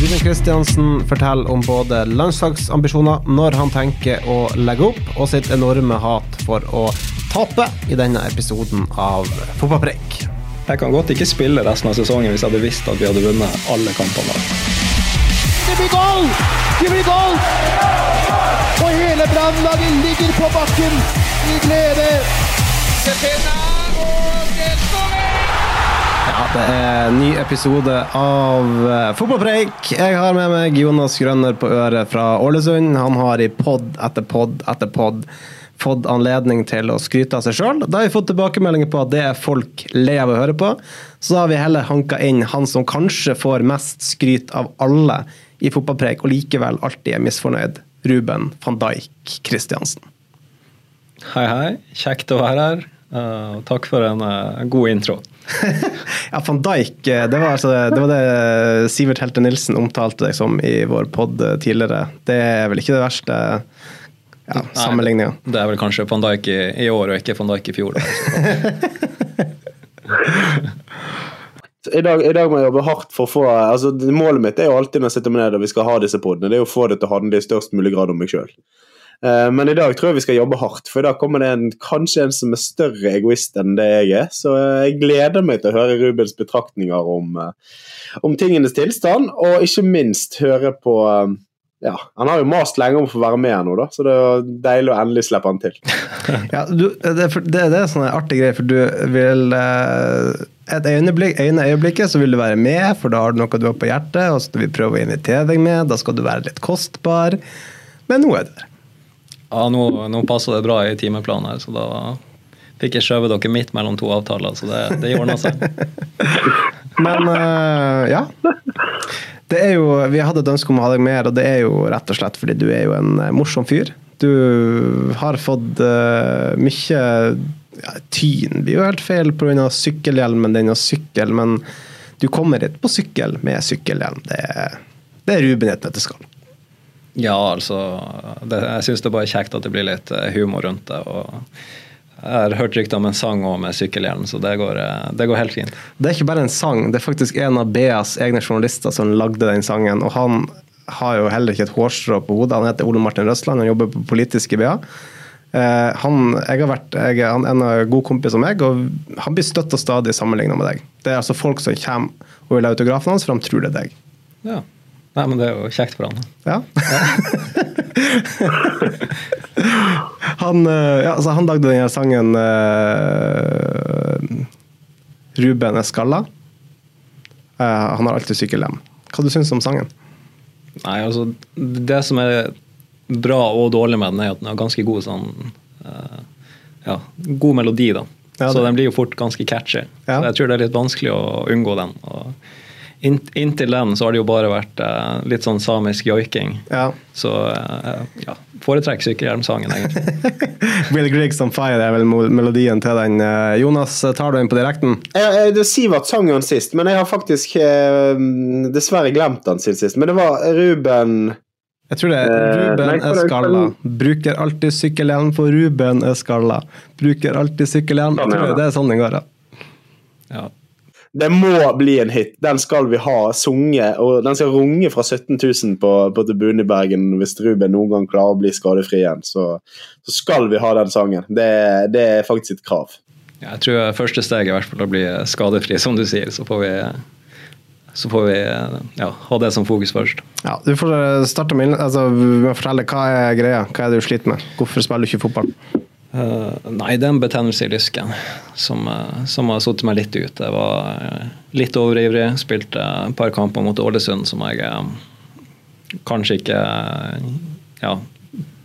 Ruben Kristiansen forteller om både landslagsambisjoner når han tenker å legge opp, og sitt enorme hat for å tape i denne episoden av Fotballpreik. Jeg kan godt ikke spille resten av sesongen hvis jeg hadde visst at vi hadde vunnet alle kampene. Det blir goal! Det blir goal! Og hele Brannlaget ligger på bakken i glede. Det er en ny episode av eh, Fotballpreik. Jeg har med meg Jonas Grønner på øret fra Ålesund. Han har i pod etter pod etter pod fått anledning til å skryte av seg sjøl. Da har vi fått tilbakemeldinger på at det er folk lei av å høre på. Så da har vi heller hanka inn han som kanskje får mest skryt av alle i fotballpreik, og likevel alltid er misfornøyd. Ruben van Dijk Christiansen. Hei, hei. Kjekt å være her. Uh, takk for en uh, god intro. Ja, van Dijk, eh, det var, altså, det var det Sivert Helte Nilsen omtalte deg som i vår pod tidligere. Det er vel ikke det verste ja, sammenligninga. Det er vel kanskje van Dijk i, i år og ikke van Dijk i fjor. I dag, I dag må jeg jobbe hardt for å få altså Målet mitt er jo alltid når jeg sitter med ned og vi skal ha disse podene, det er jo å få det til å handle i størst mulig grad om meg sjøl. Men i dag tror jeg vi skal jobbe hardt, for i dag kommer det en, kanskje en som er større egoist enn det jeg er. Så jeg gleder meg til å høre Rubens betraktninger om, eh, om tingenes tilstand, og ikke minst høre på eh, ja, Han har jo mast lenge om å få være med her nå, da, så det er deilig å endelig slippe han til. Ja, du, det, det, det er sånn artige artig greie, for du vil eh, Et øyeblikk, ene øyeblikket så vil du være med, for da har du noe du har på hjertet, og så vil vi prøve å invitere deg med, da skal du være litt kostbar. Men nå er du der. Ja, nå, nå passer det bra i timeplanen her, så da fikk jeg skjøvet dere midt mellom to avtaler, så det, det ordna seg. Men uh, ja. Det er jo, vi hadde et ønske om å ha deg med, og det er jo rett og slett fordi du er jo en eh, morsom fyr. Du har fått uh, mye ja, Tyn blir jo helt feil pga. sykkelhjelmen din og sykkel, men du kommer hit på sykkel med sykkelhjelm. Det, det er Ruben i et nøtteskall. Ja, altså det, Jeg syns det bare er kjekt at det blir litt eh, humor rundt det. og Jeg har hørt rykter om en sang også med sykkelhjelm, så det går, eh, det går helt fint. Det er ikke bare en sang, det er faktisk en av BAs egne journalister som lagde den sangen. Og han har jo heller ikke et hårstrå på hodet. Han heter Ole Martin Røsland, han jobber på politisk i BA. Eh, han, jeg har vært, jeg, han er en god kompis av meg, og han blir støtt og stadig sammenligna med deg. Det er altså folk som kommer og vil ha autografen hans, for de tror det er deg. Ja. Nei, men det er jo kjekt for han. Ja. han, eh, ja, altså han lagde denne sangen uh, 'Ruben er skalla'. Uh, han har alltid sykkelhjelm. Hva du syns du om sangen? Nei, altså Det som er bra og dårlig med den, er at den har ganske god sånn uh, Ja, god melodi, da. Ja, så den blir jo fort ganske catchy. Ja. Så jeg tror det er litt vanskelig å unngå den. Og inntil den så har det jo bare vært uh, litt sånn samisk joiking. Ja. Så uh, ja, foretrekk sykkelhjelmsangen, egentlig. Will Griggs on Fire er vel melodien til den. Eh, Jonas, tar du den på direkten? Jeg, jeg, det Sivert sang jo den sist, men jeg har faktisk eh, dessverre glemt den siden sist. Men det var Ruben Jeg tror det er Ruben Eskalla. er. Bruker alltid sykkelhjelm, for Ruben Eskalla. Bruker alltid sykkelhjelm. Jeg Sånn, tror det, det er sånn den går, ja. Det må bli en hit. Den skal vi ha sunget, og den skal runge fra 17 000 på, på tribunen i Bergen hvis Ruben noen gang klarer å bli skadefri igjen. Så, så skal vi ha den sangen. Det, det er faktisk et krav. Jeg tror første steg er i hvert fall å bli skadefri, som du sier. Så får vi, så får vi ja, ha det som fokus først. Ja, du får starte med altså, med å fortelle hva er greia. Hva er det du sliter med? Hvorfor spiller du ikke fotball? Eh, nei, det er en betennelse i lysken som, uh, som har satt meg litt ut. Jeg var uh, litt overivrig, spilte et par kamper mot Ålesund som jeg kanskje ikke ja,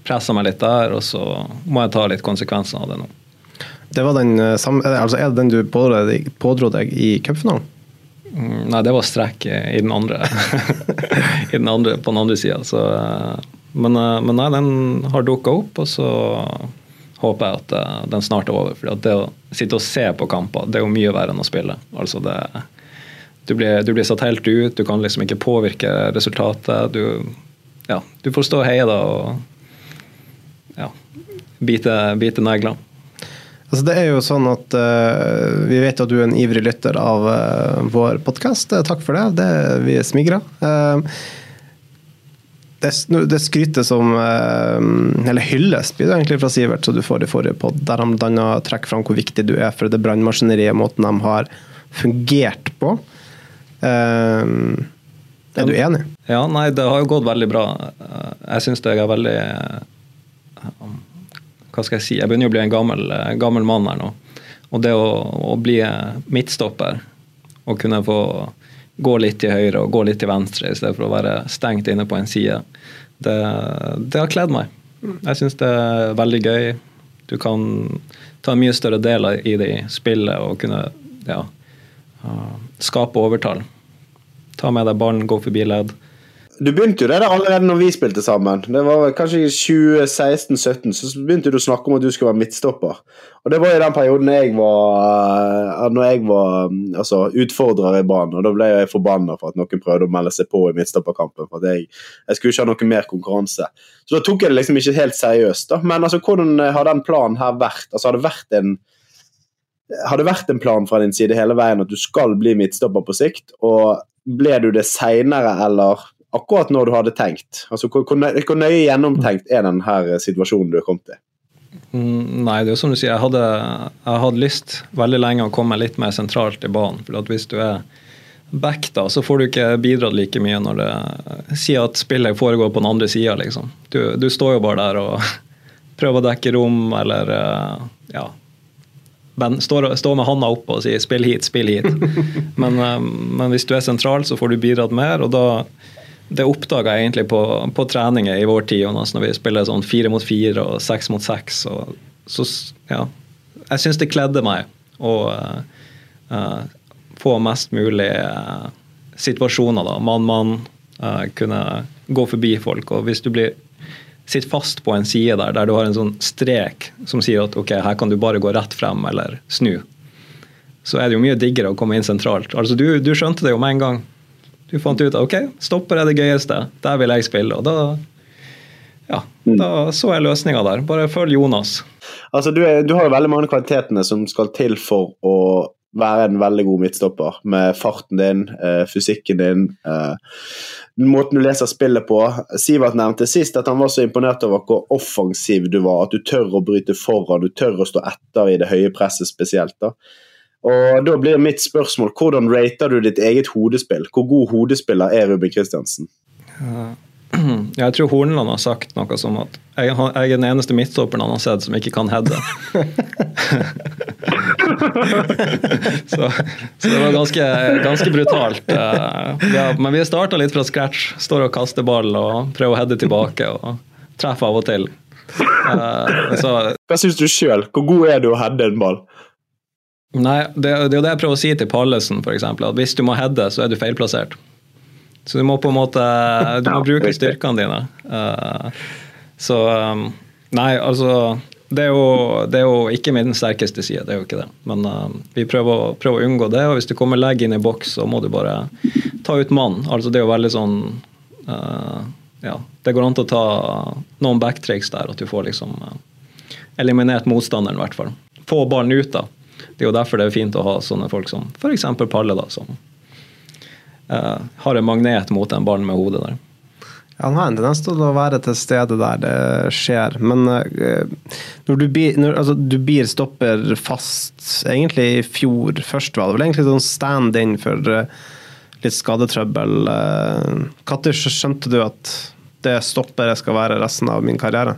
pressa meg litt der, og så må jeg ta litt konsekvenser av det nå. Det var den, samme, altså, er det den du pådro deg i cupfinalen? Mm, nei, det var strekk i den andre, i den andre på den andre sida. Men, men, nei, den har dukka opp, og så håper jeg at den snart er over. For det å sitte og se på kamper, det er jo mye verre enn å spille. Altså det, du, blir, du blir satt helt ut, du kan liksom ikke påvirke resultatet. Du, ja, du får stå og heie da og ja, bite, bite negler. Altså det er jo sånn at uh, Vi vet at du er en ivrig lytter av uh, vår podkast. Takk for det. det vi er smigra. Uh, det, det skrytet som Eller hylles blir det egentlig fra Sivert, som du får i forrige pod, der han bl.a. trekker fram hvor viktig du er for det brannmaskineriet, måten de har fungert på. er du enig? Ja, nei, det har jo gått veldig bra. Jeg syns jeg er veldig Hva skal jeg si? Jeg begynner jo å bli en gammel, gammel mann her nå. Og det å, å bli midtstopper og kunne få gå litt til høyre og gå litt til venstre i stedet for å være stengt inne på en side. Det, det har kledd meg. Jeg syns det er veldig gøy. Du kan ta en mye større del i det spillet og kunne ja, skape overtall. Ta med deg ballen, gå forbi ledd. Du begynte jo det der allerede når vi spilte sammen. Det var kanskje i 2016-2017 så begynte du å snakke om at du skulle være midtstopper. Og Det var i den perioden jeg var eh, når jeg var mm, altså, utfordrer i banen. og Da ble jeg forbanna for at noen prøvde å melde seg på i midtstopperkampen. for at jeg, jeg skulle ikke ha noe mer konkurranse. Så da tok jeg det liksom ikke helt seriøst. da. Men altså, hvordan har den planen her vært? Altså, Har det vært en har det vært en plan fra din side hele veien at du skal bli midtstopper på sikt? Og ble du det seinere, eller akkurat når du hadde tenkt? Altså, hvor, hvor nøye gjennomtenkt er denne situasjonen du er kommet i? Mm, nei, det er jo som du sier, jeg hadde, jeg hadde lyst veldig lenge å komme litt mer sentralt i banen. for Hvis du er back, da, så får du ikke bidratt like mye når det sier at spillet foregår på den andre sida. Liksom. Du, du, står jo bare der og prøver å dekke rom, eller ja, ja, står, står med hånda oppe og sier 'spill hit, spill hit'. Men, eh, men, hvis du er sentral, så får du bidratt mer. og da det oppdaga jeg egentlig på, på treninger i vår tid, Jonas, når vi spiller sånn fire mot fire og seks mot seks. Så ja, jeg syns det kledde meg å uh, uh, få mest mulig uh, situasjoner, da. Mann-mann, kunne gå forbi folk. Og hvis du blir sitter fast på en side der, der du har en sånn strek som sier at ok, her kan du bare gå rett frem eller snu, så er det jo mye diggere å komme inn sentralt. Altså Du, du skjønte det jo med en gang. Du fant ut ok, stopper er det gøyeste, der vil jeg spille. Og da, ja, mm. da så jeg løsninga der. Bare følg Jonas. Altså, du, er, du har jo veldig mange kvalitetene som skal til for å være en veldig god midtstopper. Med farten din, eh, fysikken din, eh, måten du leser spillet på. Sivert nevnte sist at han var så imponert over hvor offensiv du var. At du tør å bryte foran, du tør å stå etter i det høye presset spesielt. da. Og Da blir mitt spørsmål hvordan rater du ditt eget hodespill? Hvor god hodespiller er Ruben Kristiansen? Uh, Jeg tror Horneland har sagt noe som at jeg, er den eneste midtstopperen han har sett som ikke kan heade. så, så, det var ganske, ganske brutalt. Eh, ja, men vi starta litt fra scratch. Står og kaster ball og prøver å heade tilbake. og treffer av og til. Uh, så, Hva syns du sjøl? Hvor god er du å heade en ball? Nei, Det, det er jo det jeg prøver å si til Pallesen, f.eks. At hvis du må heade, så er du feilplassert. Så du må på en måte du må bruke styrkene dine. Uh, så um, Nei, altså det er, jo, det er, jo, ikke min sterkeste side, det er jo ikke det. Men uh, vi prøver å, prøver å, unngå det. Og hvis du kommer legg inn i boks, så må du bare ta ut mann. Altså det er jo veldig sånn uh, Ja, det går an til å ta noen backtricks der, at du får liksom uh, eliminert motstanderen, i hvert fall. Få ballen ut, da. Det er jo derfor det er fint å ha sånne folk som f.eks. Palle, da, som uh, har en magnet mot den ballen med hodet der. Ja, han har en tendens til å være til stede der det skjer. Men uh, når du blir, når, altså, du blir stopper fast egentlig i fjor først, var det vel egentlig sånn stand-in for uh, litt skadetrøbbel. Når skjønte du at det stopperet skal være resten av min karriere?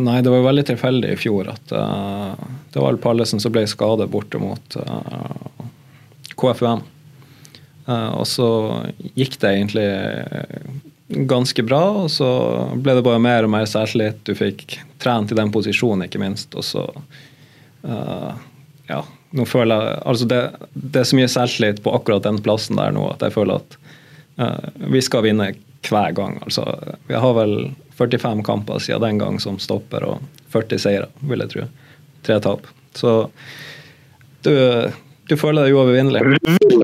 Nei, det var veldig tilfeldig i fjor at uh, det var Pallesen som ble skadet borte mot uh, KFUM. Uh, og så gikk det egentlig ganske bra, og så ble det bare mer og mer selvtillit. Du fikk trent i den posisjonen, ikke minst. Og så ja, nå føler jeg, altså det, det er så mye selvtillit på akkurat den plassen der nå at jeg føler at eh, vi skal vinne hver gang. Altså, vi har vel 45 kamper siden den gang som stopper, og 40 seire, vil jeg tro. Tre tap. Så du, du føler deg uovervinnelig.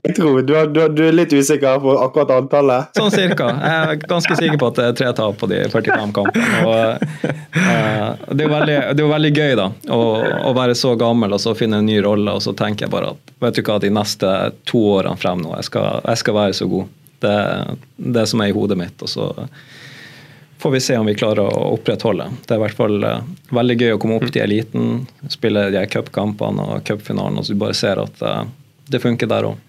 Jeg tror, du, du, du er litt usikker på akkurat antallet? Sånn cirka. Jeg er ganske sikker på at det er tre tap på de 45 kampene. Og, eh, det, er jo veldig, det veldig gøy da, å, å være så gammel og så finne en ny rolle, og så tenker jeg bare at vet du hva, de neste to årene frem nå, jeg skal, jeg skal være så god. Det det som er i hodet mitt. og så får vi se om vi klarer å opprettholde. Det er i hvert fall eh, veldig gøy å komme opp til eliten, spille de cupkampene og cupfinalen, og så du bare ser at eh, det funker der òg.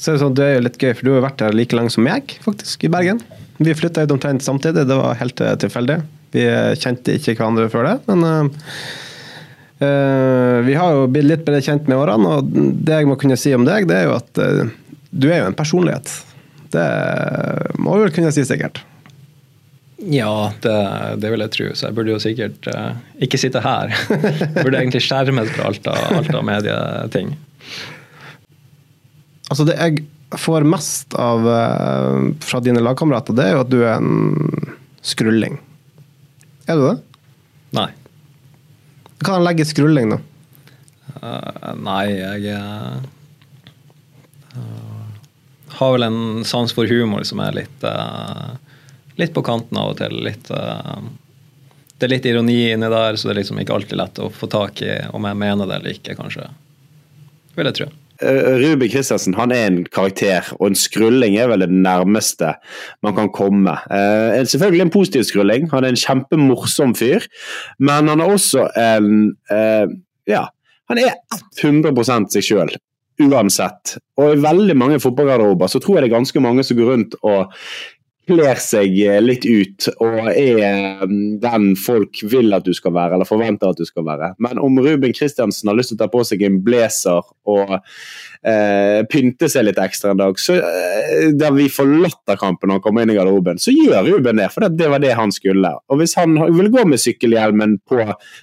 Så sånn, det er jo litt gøy, for du har vært her like lenge som meg, faktisk, i Bergen. Vi flytta ut omtrent samtidig, det var helt eh, tilfeldig. Vi kjente ikke hverandre før det, men eh, vi har jo blitt litt bedre kjent med årene, og det jeg må kunne si om deg, det er jo at uh, du er jo en personlighet. Det må vi vel kunne si sikkert. Ja, det, det vil jeg tro. Så jeg burde jo sikkert uh, ikke sitte her. Jeg burde egentlig skjermes fra alt av, alt av medieting. Altså det jeg får mest av uh, fra dine lagkamerater, det er jo at du er en skrulling. Er du det? Nei. Kan han legge i skrulling, da? Uh, nei, jeg eh, har vel en sans for humor som er litt eh, litt på kanten av og til. Litt, eh, det er litt ironi inni der, så det er liksom ikke alltid lett å få tak i om jeg mener det eller ikke, kanskje. Vil jeg tro. Eh, Ruben Kristiansen han er en karakter, og en skrulling er vel det nærmeste man kan komme. Eh, selvfølgelig en positiv skrulling. Han er en kjempemorsom fyr, men han er også en eh, Ja, han er 100 seg sjøl. Uansett. Og i veldig mange fotballgarderober så tror jeg det er ganske mange som går rundt og kler seg eh, litt ut og er eh, den folk vil at du skal være, eller forventer at du skal være. Men om Ruben Kristiansen har lyst til å ta på seg en blazer og eh, pynte seg litt ekstra en dag, så, eh, der vi får kampen når han kommer inn i garderoben, så gjør Ruben det, for det, var det han skulle. Og hvis han vil gå med sykkelhjelmen på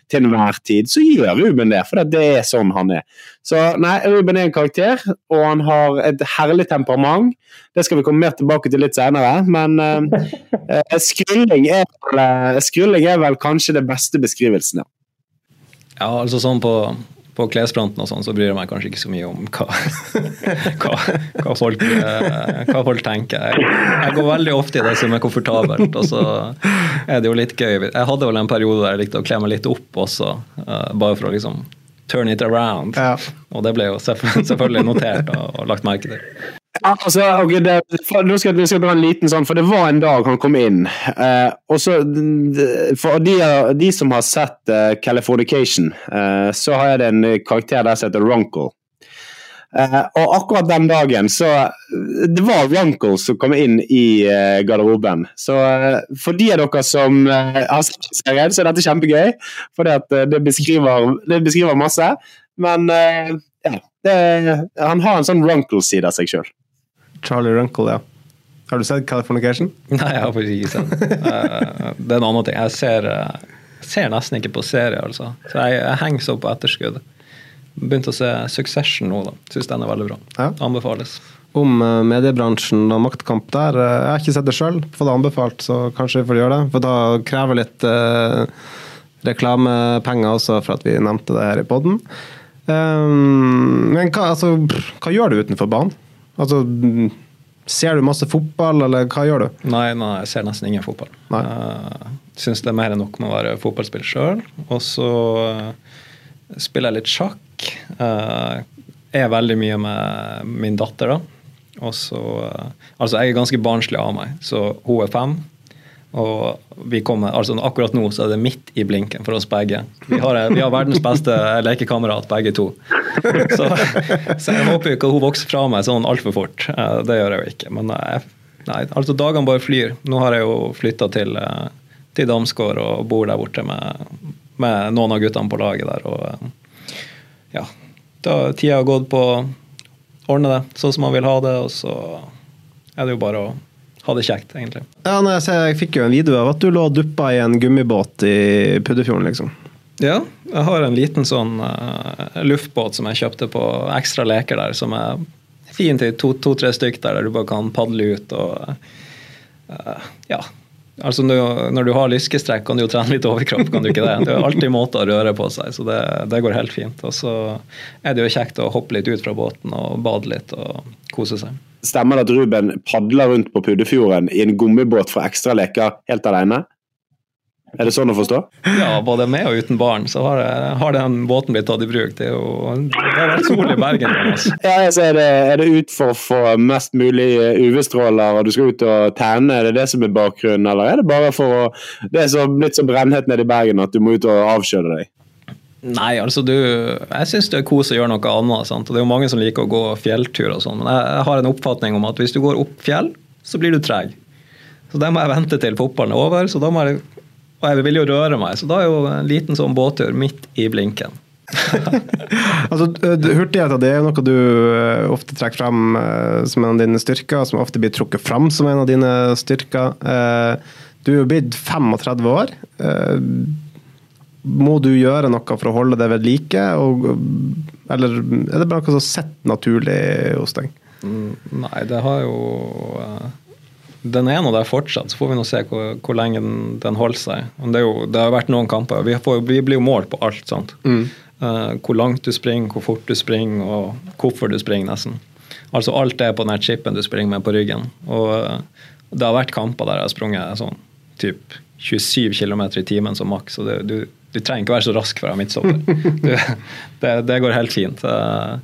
til enhver tid, så gjør Ruben det, for det er sånn han er. Så nei, Ruben er en karakter, og han har et herlig temperament. Det skal vi komme mer tilbake til litt senere, men eh, eh, skrulling, er, eh, skrulling er vel kanskje det beste beskrivelsen. ja. Ja, altså sånn på, på klesfronten og sånn, så bryr jeg meg kanskje ikke så mye om hva, hva, hva, folk, eh, hva folk tenker. Jeg, jeg går veldig ofte i det som er komfortabelt, og så er det jo litt gøy. Jeg hadde vel en periode der jeg likte å kle meg litt opp også, eh, bare for å liksom turn it around. Ja. Og det ble jo selvfølgelig notert og, og lagt merke til. Ja, Altså, okay, det, for, nå skal jeg, dra en liten sånn, for det var en dag han kom inn. Eh, og så, For de, de som har sett uh, Californication, eh, så har jeg en karakter der som heter Runkle. Eh, og akkurat den dagen så Det var Runkle som kom inn i eh, garderoben. Så eh, for de av dere som har sett serien, så er dette kjempegøy. For det, beskriver, det beskriver masse. Men ja, det, han har en sånn Runkle-side av seg sjøl. Charlie Runkle, ja. Har du sett Californication? Nei, jeg har faktisk ikke sett den. Eh, Det er en annen ting. Jeg ser, eh, ser nesten ikke på serier, altså. Så jeg, jeg henger så på etterskudd. Begynte å se Succession nå, da. Syns den er veldig bra. Ja. Anbefales. Om eh, mediebransjen og maktkamp der. jeg har ikke sett det sjøl, fått det anbefalt, så kanskje vi får gjøre det. For da krever litt reklamepenger også for at vi nevnte det her i poden. men hva, altså, hva gjør du utenfor banen? Altså, ser du masse fotball, eller hva gjør du? Nei, nei, jeg ser nesten ingen fotball. Nei. Uh, Syns det er mer enn nok med å være fotballspiller sjøl. Og så eh, spiller jeg litt sjakk. Uh, er veldig mye med min datter, da. Og så eh, Altså, jeg er ganske barnslig av meg, så hun er fem. Og vi kommer, altså akkurat nå så er det midt i blinken for oss begge. Vi har, vi har verdens beste lekekamerat, begge to. Så, så jeg håper ikke hun vokser fra meg sånn altfor fort. Eh, Det gjør jeg jo ikke. Men jeg, nei, altså dagene bare flyr. Nå har jeg jo flytta til, eh, til Damsgård og bor der borte med, med noen av guttene på laget der. Og eh, ja, da tida har gått på å ordne det sånn som man vil ha det, og så er det jo bare å ha det kjekt, egentlig. Ja, nei, jeg, ser, jeg fikk jo en video av at du lå og duppa i en gummibåt i Puddefjorden, liksom. Ja, jeg har en liten sånn uh, luftbåt som jeg kjøpte på ekstra leker der, som er fin til to-tre to, stykk der, der du bare kan padle ut og uh, Ja. Altså Når du har lyskestrekk, kan du jo trene litt overkropp, kan du ikke det? Det er alltid måter å røre på seg, så det, det går helt fint. Og så er det jo kjekt å hoppe litt ut fra båten og bade litt og kose seg. Stemmer det at Ruben padler rundt på Puddefjorden i en gummibåt for ekstra leker helt alene? Er det sånn å forstå? Ja, både med og uten barn så har, har den båten blitt tatt i bruk. Det, er jo, det er sol i Bergen. Altså. Ja, jeg er, det, er det ut for å få mest mulig UV-stråler, og du skal ut og tenne? Er det det som er bakgrunnen, eller er det bare for å Det er så, blitt så brennhet nede i Bergen at du må ut og avkjøle deg? Nei, altså du Jeg syns det er kos å gjøre noe annet. Sant? Og det er jo mange som liker å gå fjelltur og sånn, men jeg, jeg har en oppfatning om at hvis du går opp fjell, så blir du treg. Så det må jeg vente til fotballen er over. så da må jeg og jeg vil jo røre meg, så da er jo en liten sånn båttur midt i blinken. altså, Hurtigheter det er noe du uh, ofte trekker fram uh, som en av dine styrker, som ofte blir trukket fram som en av dine styrker. Uh, du er jo blitt 35 år. Må du gjøre noe for å holde det ved like, og, eller er det bare noe som sitter naturlig hos deg? Mm, nei, det har jo den er nå der fortsatt, så får vi nå se hvor, hvor lenge den, den, holder seg. Det, jo, det, har vært noen kamper. Vi, får, vi blir jo målt på alt. sant? Mm. Uh, hvor langt du springer, hvor fort du springer, og hvorfor du springer, nesten. Altså Alt er på den chipen du springer med på ryggen. Og uh, det har vært kamper der jeg har sprunget sånn typ 27 km i timen som maks. og det, du, du, trenger ikke være så rask for å ha midtstopper. det, det, går helt fint. Uh,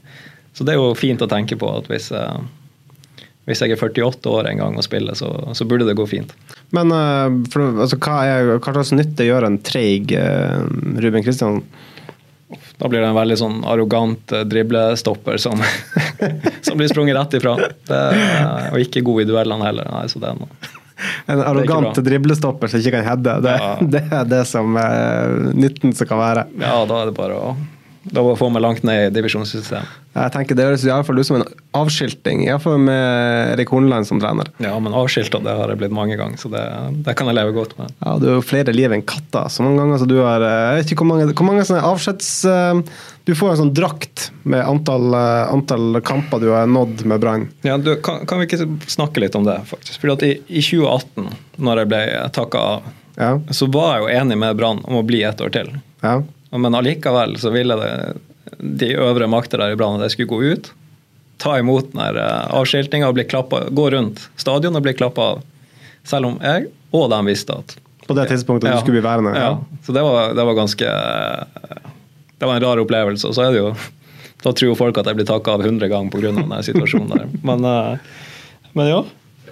så det er jo fint å tenke på at hvis hvis jeg er 48 år en gang og spiller, så, så burde det gå fint. Men uh, for, altså, hva, er, hva slags nytte gjør en treig Ruben Kristian? Da blir det en veldig sånn arrogant driblestopper som, som, blir sprunget rett ifra. Det, og ikke god i duellene heller. Nei, så det er noe. En arrogant driblestopper som ikke kan heade. Det, ja. det, er det som er nytten som kan være. Ja, da er det bare å da får få meg langt ned i divisjonssystemet. Jeg tenker Det høres i alle fall ut som en avskilting, iallfall med Erik Horneland som trener. Ja, men avskilta det har jeg blitt mange ganger, så det, det, kan jeg leve godt med. Ja, Du har jo flere liv enn katter. Så mange ganger så du har eh, Jeg vet ikke hvor mange, hvor mange sånne avskjeds... Eh, du får en sånn drakt med antall, eh, antall kamper du har nådd med Brann. Ja, kan, kan, vi ikke snakke litt om det, faktisk? Fordi at i, i 2018, når jeg ble takka av, ja. så var jeg jo enig med Brann om å bli et år til. Ja. Men allikevel så ville det, de øvre makter der i Brann at jeg skulle gå ut, ta imot den eh, avskiltinga og bli klappet, gå rundt stadion og bli klappa av. Selv om jeg og de visste at På det tidspunktet ja, du skulle bli værende? Ja. ja. Så det var, det var, ganske Det var en rar opplevelse. Og så er det jo Da tror jo folk at jeg blir takka av 100 ganger pga. den situasjonen der. Men, eh, men ja.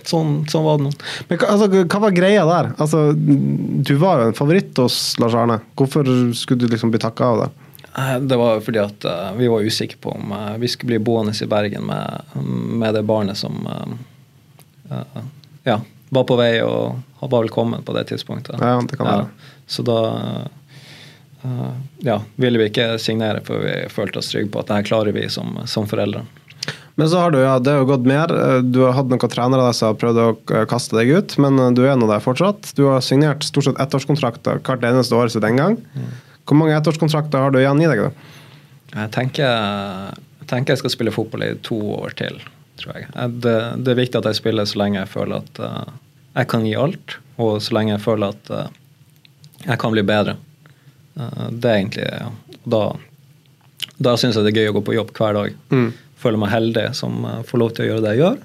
Sånn, sånn, var det nå. Men altså, Hva var greia der? Altså, du var jo en favoritt hos Lars Arne. Hvorfor skulle du liksom bli takka av det? Eh, det var fordi at uh, vi var usikre på om uh, vi skulle bli boende i Bergen med, med det barnet som ja, var på vei og var velkommen på det tidspunktet. Ja, det kan være. Ja, så da ja, ville vi ikke signere før vi følte oss trygge på at det her klarer vi som, som foreldre. Men så har du, ja, det har gått mer. Du har hatt noen trenere der som har prøvd å kaste deg ut, men du er nå der fortsatt. Du har signert stort sett ettårskontrakter hvert eneste år siden den gang. Hvor mange ettårskontrakter har du igjen i deg? da? Jeg tenker, jeg tenker jeg skal spille fotball i to år til, tror jeg. Det, det, er viktig at jeg spiller så lenge jeg føler at jeg kan gi alt, og så lenge jeg føler at jeg kan bli bedre. Det er egentlig ja. Da, da syns jeg det er gøy å gå på jobb hver dag. Mm føler meg heldig som eh, får lov til å gjøre det jeg gjør.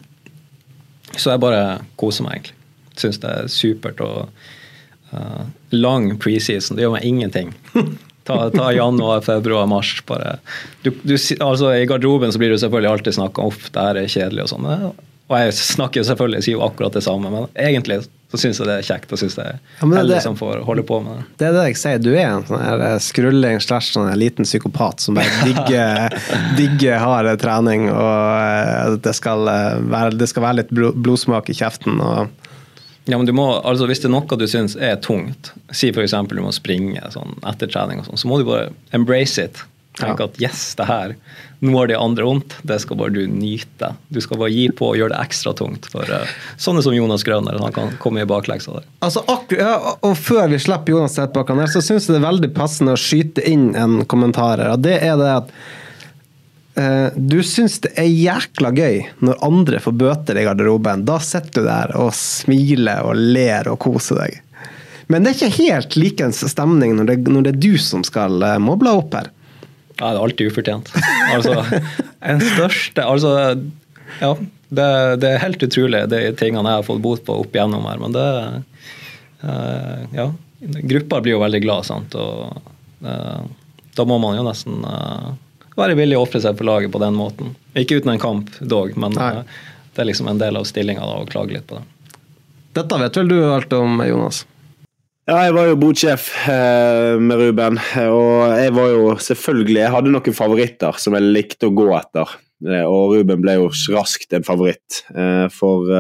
Så jeg bare koser meg, egentlig. Syns det er supert. Og uh, lang preseason, det gjør meg ingenting. ta, ta, januar, februar, mars. bare. Du, du, altså, I garderoben så blir det selvfølgelig alltid snakka om at det her er kjedelig og sånn. Og jeg snakker jo selvfølgelig, sier jo akkurat det samme, men egentlig så syns jeg det er kjekt og synes det er ja, heldig som får holde på med det. Det er det jeg sier, du er en sånn eh, skrulling slash sånn liten psykopat som bare digger, digger hard trening, og eh, det skal, eh, være, det skal være litt blodsmak i kjeften. og ja, men du må, altså Hvis det er noe du syns er tungt, si f.eks. du må springe sånn, etter trening, og sånn, så må du bare embrace it. Tenk at yes, det her, nå har de andre vondt, det skal bare du nyte. Du skal bare gi på og gjøre det ekstra tungt for uh, sånne som Jonas Grønner. Han kan komme i bakleksa der. Altså, ja, og før vi slipper Jonas rett bak han her, så syns jeg det er veldig passende å skyte inn en kommentar her. Og det er det at uh, du syns det er jækla gøy når andre får bøter i garderoben. Da sitter du der og smiler og ler og koser deg. Men det er ikke helt likens stemning når det, når det er du som skal uh, moble opp her. Ja, det er alltid ufortjent. Altså, en største Altså, ja. Det, det er helt utrolig, de tingene jeg har fått bot på opp igjennom her. Men det eh, Ja. Gruppa blir jo veldig glad, sant. Og eh, da må man jo nesten eh, være villig å ofre seg for laget på den måten. Ikke uten en kamp, dog, men Nei. det er liksom en del av stillinga å klage litt på det. Dette vet vel du alt om, Jonas? Ja, jeg var jo bodsjef eh, med Ruben, og jeg var jo selvfølgelig Jeg hadde noen favoritter som jeg likte å gå etter, eh, og Ruben ble jo raskt en favoritt. Eh, for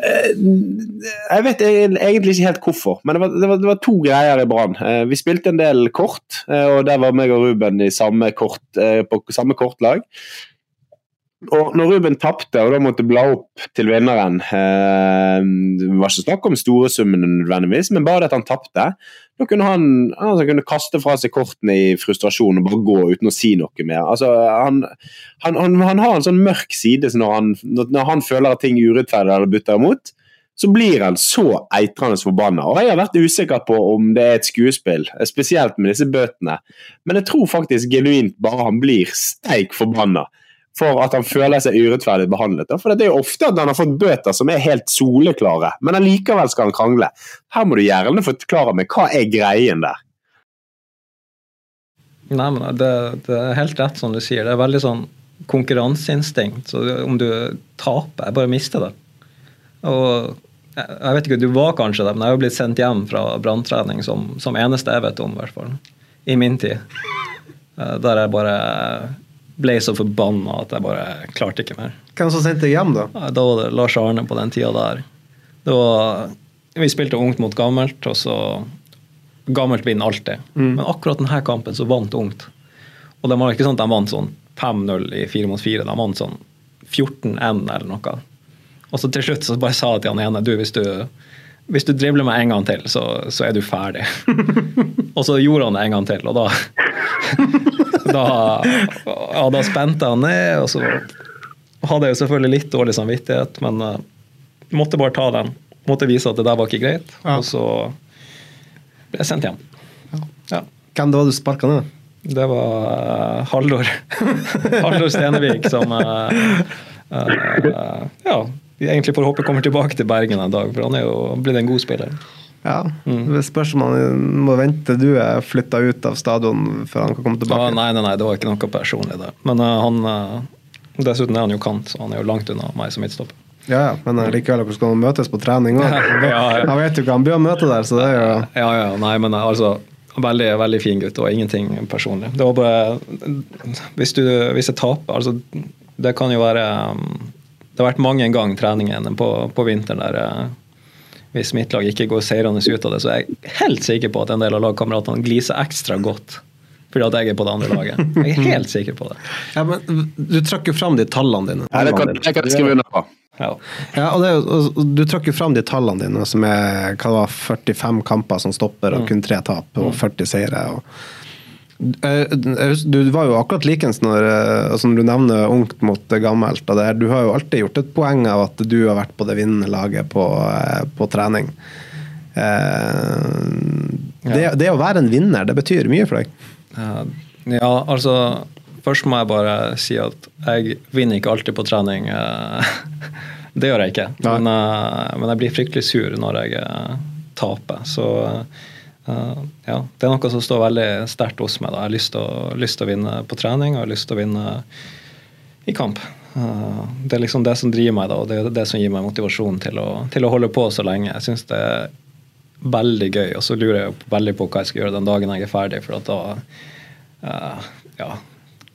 Jeg vet egentlig ikke helt hvorfor, men det var, det var, det var to greier i Brann. Vi spilte en del kort, og der var meg og Ruben i samme kort, på samme kortlag. Og når Ruben tapte og da måtte bla opp til vinneren eh, Det var ikke snakk om store summene nødvendigvis, men bare det at han tapte. Da kunne han, altså, kunne kaste fra seg kortene i frustrasjon og bare gå uten å si noe mer. Altså, han, han, han, han har en sånn mørk side så når, når han føler at ting er urettferdig eller butter imot. Så blir han så eitrende forbanna. Og jeg har vært usikker på om det er et skuespill, spesielt med disse bøtene. Men jeg tror faktisk genuint bare han blir steik forbanna for at han føler seg urettferdig behandlet. For det er jo ofte at han har fått bøter som er helt soleklare, men allikevel skal han krangle. Her må du gjerne forklare meg hva er greien der. Nei, men det, det er helt rett som du sier. Det er veldig sånn konkurranseinstinkt. Så om du taper, jeg bare mister det. Og jeg, vet ikke, du var kanskje det, men jeg har blitt sendt hjem fra branntrening som, som eneste jeg vet om, i hvert fall. I min tid. Eh, Der jeg bare ble så forbanna at jeg bare klarte ikke mer. Hvem som sendte deg hjem, da? Da var det Lars Arne på den tida der. Var, vi spilte ungt mot gammelt, og så Gammelt vinner alltid. Men akkurat denne kampen så vant ungt. Og det var ikke sånn at de vant sånn 5-0 i 4 mot 4. De vant sånn 14-1 eller noe. Og så til slutt så bare sa jeg til han ene du, hvis du, hvis du dribler meg en gang til, så, så er du ferdig. og så gjorde han det en gang til, og da da, ja, da spente han ned, og så hadde jeg jo selvfølgelig litt dårlig samvittighet, men uh, måtte bare ta den. Måtte vise at det der var ikke greit, Ja. og så ble jeg sendt hjem. Ja. Hvem det var du sparka ned? Det var uh, Haldor. Haldor Stenevik som uh, uh, Ja, vi egentlig får håpe kommer tilbake til Bergen en dag, for han er jo blitt en god spiller. Ja, Det spørs om han må vente du er flytta ut av stadion før han kan komme tilbake. tilbake. nei, nei, nei, det var ikke noe personlig der. Men uh, han uh, Dessuten er han jo kant, så han er jo langt unna meg som midtstopper. Ja, ja, men uh, likevel hvordan skal han møtes på trening òg? Ja, ja. Vet jo ikke, han blir å møte der, så det er jo Ja, ja, nei, men altså Veldig veldig fin gutt, og ingenting personlig. Det var bare Hvis, du, hvis jeg taper altså, Det kan jo være um, Det har vært mange ganger treningene treningen på, på vinteren der eh, hvis mitt lag ikke går seirende ut av det, så er jeg helt sikker på at en del av lagkameratene gliser ekstra godt fordi at jeg er på det andre laget. Jeg er helt sikker på det. ja, men Du trakk jo fram de tallene dine. Ja, det kan, jeg kan skrive under på. Ja. Ja, og det, og Du trakk jo fram de tallene dine, som er hva det var, 45 kamper som stopper, og kun tre tap og 40 seire. Og, du var jo akkurat likens når, eh, altså når du nevner ungt mot gammelt. Og det, her, du har jo alltid gjort et poeng av at du har vært på det vinnende laget på, eh, på trening. Eh, det, det å være en vinner, det betyr mye for deg. Eh, Ja, altså Først må jeg bare si at jeg vinner ikke alltid på trening. eh, Det gjør jeg ikke. Men, eh, men jeg blir fryktelig sur når jeg eh, taper. Så eh, ja, det er noe som står veldig sterkt hos meg. Da. Jeg har lyst til, å, vinne på trening og jeg har lyst til å vinne i kamp. Uh, Det er liksom det som driver meg, da, og det er det som gir meg motivasjon til å, til å holde på så lenge. Jeg syns det er veldig gøy, og så lurer jeg veldig på hva jeg skal gjøre den dagen jeg er ferdig. for da uh, ja,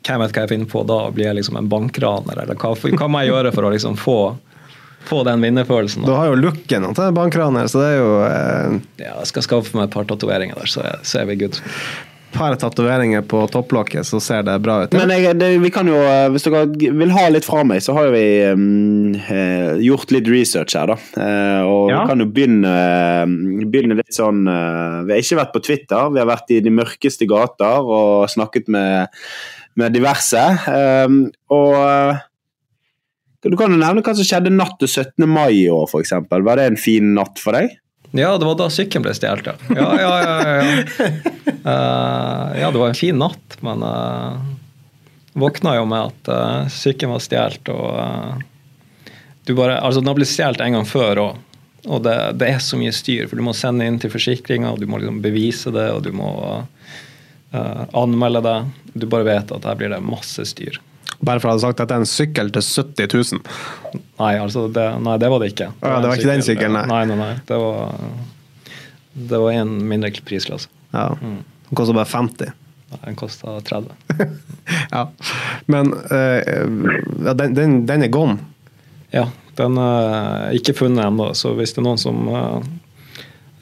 hvem vet hva jeg finner på da? Blir jeg liksom en bankraner, eller hva, hva må jeg gjøre for å liksom få, få den vinnerfølelsen? Du har jo looken til en bankraner, så det er jo eh, Ja, jeg skal skaffe meg et par tatoveringer der, så er, så er vi good. par tatoveringer på topplokket, så ser det bra ut. Men jeg, det, vi kan jo, eh, hvis dere vil ha litt fra meg, så har jo vi um, eh, gjort litt research her, da. Eh, og Ja. vi kan jo begynne, begynne litt sånn Vi har ikke vært på Twitter, vi har vært i de mørkeste gater og snakket med, med diverse. Um, og du kan jo nevne hva som skjedde natt til 17. mai i år, f.eks. Var det en fin natt for deg? Ja, det var da sykkelen ble stjålet, ja. Ja, ja, ja. Ja, Uh, ja, det var en fin natt, men uh, våkna jo med at uh, sykkelen var stjålet, og uh, du bare Altså, den har blitt stjålet en gang før òg. Og det, det er så mye styr, for du må sende inn til forsikringa, du må liksom bevise det, og du må uh, anmelde det. Du bare vet at her blir det masse styr. Bare for å ha sagt at det er en sykkel til 70 000. Nei, altså det, nei, det var det ikke. Å ja, det var ikke den sykkelen, nei. Nei, nei, nei. Det var, det var en mindre prisklasse. Ja. Den kosta bare 50. Nei, Den kosta 30. Ja. Men uh, den, den, den er gone. Ja, den er ikke funnet ennå, så hvis det er noen som uh,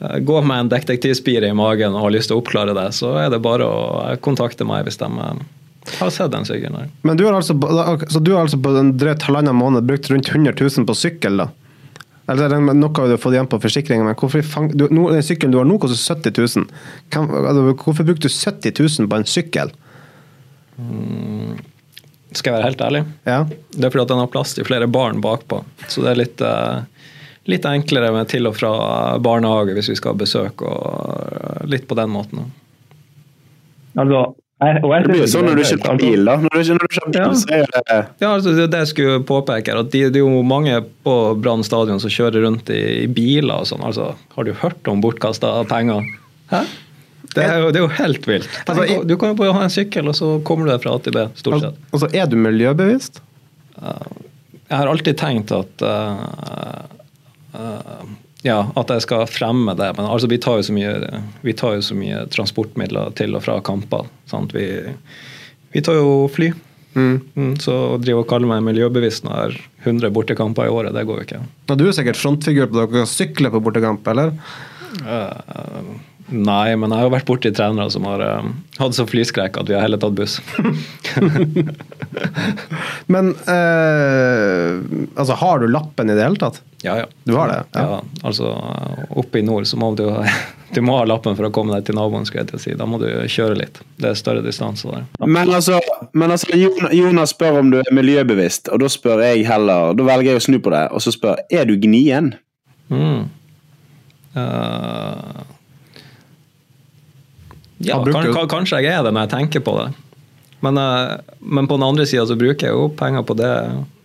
går med en detektivspire i magen og har lyst til å oppklare det, så er det bare å kontakte meg hvis de eh, har sett den sykkelen her. Men du har altså, så du har altså på en drøyt halvannen måned brukt rundt 100 000 på sykkel, da? Eller er det noe du har fått igjen på forsikringen, men hvorfor fang, du, no, den sykkelen du har nå, koster 70 000. Kan, altså, hvorfor brukte du 70 000 på en sykkel? Skal jeg være helt ærlig? Ja. Det er fordi at den har plass til flere barn bakpå. Så det er litt, eh, litt enklere med til og fra barnehage hvis vi skal ha besøk, og eh, litt på den måten. Altså, jeg, jeg Det blir jo sånn når du kjøper greit, bil, da. Når du, når du kjøper bil, Ja. så er det Ja, altså det det jeg skulle påpeke. at Det de er jo mange på Brann stadion som kjører rundt i, i biler og sånn. Altså, har du hørt om bortkasta penger? Hæ? Det er, jo, det er jo helt vilt. Altså, jeg, du kan jo bare ha en sykkel, og så kommer du deg fra A til B, stort Altså, sett. altså, er du miljøbevisst? Jeg har alltid tenkt at uh, eh, ja, at jeg skal fremme det. Men altså, vi tar jo så mye, vi tar jo så mye transportmidler til og fra kamper. Sant? Vi, vi tar jo fly. Mm, så å drive og kalle meg miljøbevisst når jeg har 100 bortekamper i året, det går jo ikke. Ja, du er sikkert frontfigur på dere sykler på bortekamp, eller? Eh, nei, men jeg har jo vært borti trenere som har uh, hatt så flyskrekk at vi har heller tatt buss. Men uh, altså, har du lappen i det hele tatt? ja, ja. Du har det? Ja. altså Oppe i nord så må du, du må ha lappen for å komme deg til naboen. skulle jeg til å si. Da må du kjøre litt. Det er større distanse der. Men altså, men altså Jonas spør om du er miljøbevisst, og da spør jeg heller Da velger jeg å snu på det, og så spør er du gnien? Mm. Eh, ja, bruker kan, kanskje jeg er det når jeg tenker på det. Men, eh, men på den andre sida så bruker jeg jo penger på det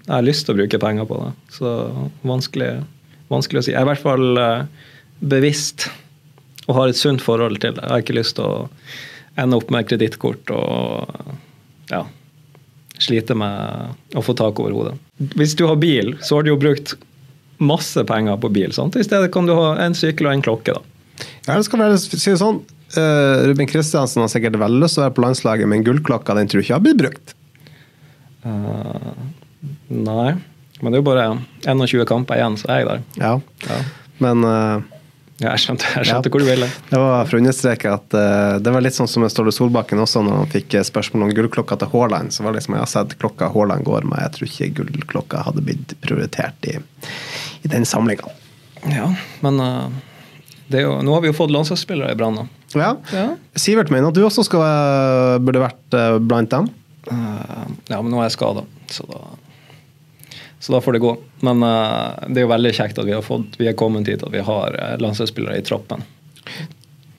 jeg har lyst til å bruke penger på. det. Så vanskelig, vanskelig å si. Jeg er i hvert fall eh, bevisst og har et sunt forhold til det. Jeg har ikke lyst til å ende opp med kredittkort og ja, slite med å få tak over hodet. Hvis du har bil, så har du jo brukt masse penger på bil. Sant? I stedet kan du ha en sykkel og en klokke. da. Ja, det skal være, si det sånn. Eh, Ruben Kristiansen har sikkert veldig lyst til å være på landslaget, men gullklokka den tror du ikke har blitt brukt. Uh, nei, men det er jo bare 21 kamper igjen, så er jeg der. Ja. Ja. Men uh, Ja, jeg skjønte, jeg skjønte Ja. hvor du ville. det var for å understreke at det var litt sånn som med Ståle Solbakken også, når han fikk spørsmål om gullklokka til Haaland. Så var det liksom, jeg har sett klokka Haaland går med, jeg tror ikke gullklokka hadde blitt prioritert i, i den samlinga. Ja, men det jo, nå har vi jo fått landslagsspillere i Brann. da. Ja. Ja. Sivert mener at du også skal, burde vært eh, blant dem. Eh, ja, men nå er jeg skada, så da så da får det gå. Men uh, det er jo veldig kjekt at vi har fått, vi er kommet hit at vi har uh, landslagsspillere i troppen.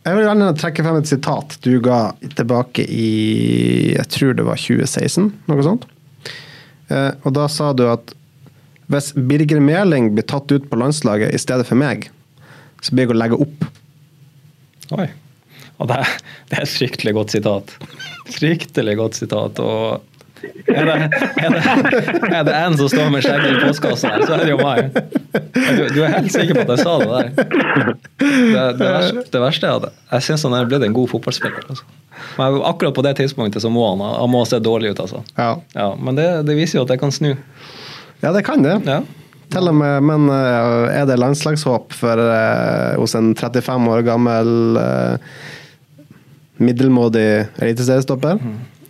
Jeg vil gjerne trekke frem et sitat du ga tilbake i jeg tror det var 2016, noe sånt. Uh, og da sa du at hvis Birger Meling blir tatt ut på landslaget i stedet for meg, så blir jeg å legge opp. Oi. Og det, det er et fryktelig godt sitat. Fryktelig godt sitat. og er det, er, det, er det en som står med skjegget i postkassa her, så er det jo meg. Du, du er helt sikker på at jeg sa det der? Det, det, verste, det verste er at jeg syns han er blitt en god fotballspiller. Altså. Men akkurat på det tidspunktet så må han han må se dårlig ut, altså. Ja, Ja, men det, det viser jo at jeg kan snu. ja det kan det. Ja. Til og med, men eh, er det landslagshåp for, eh, hos en 35 år gammel eh, middelmådig eliteseriestopper?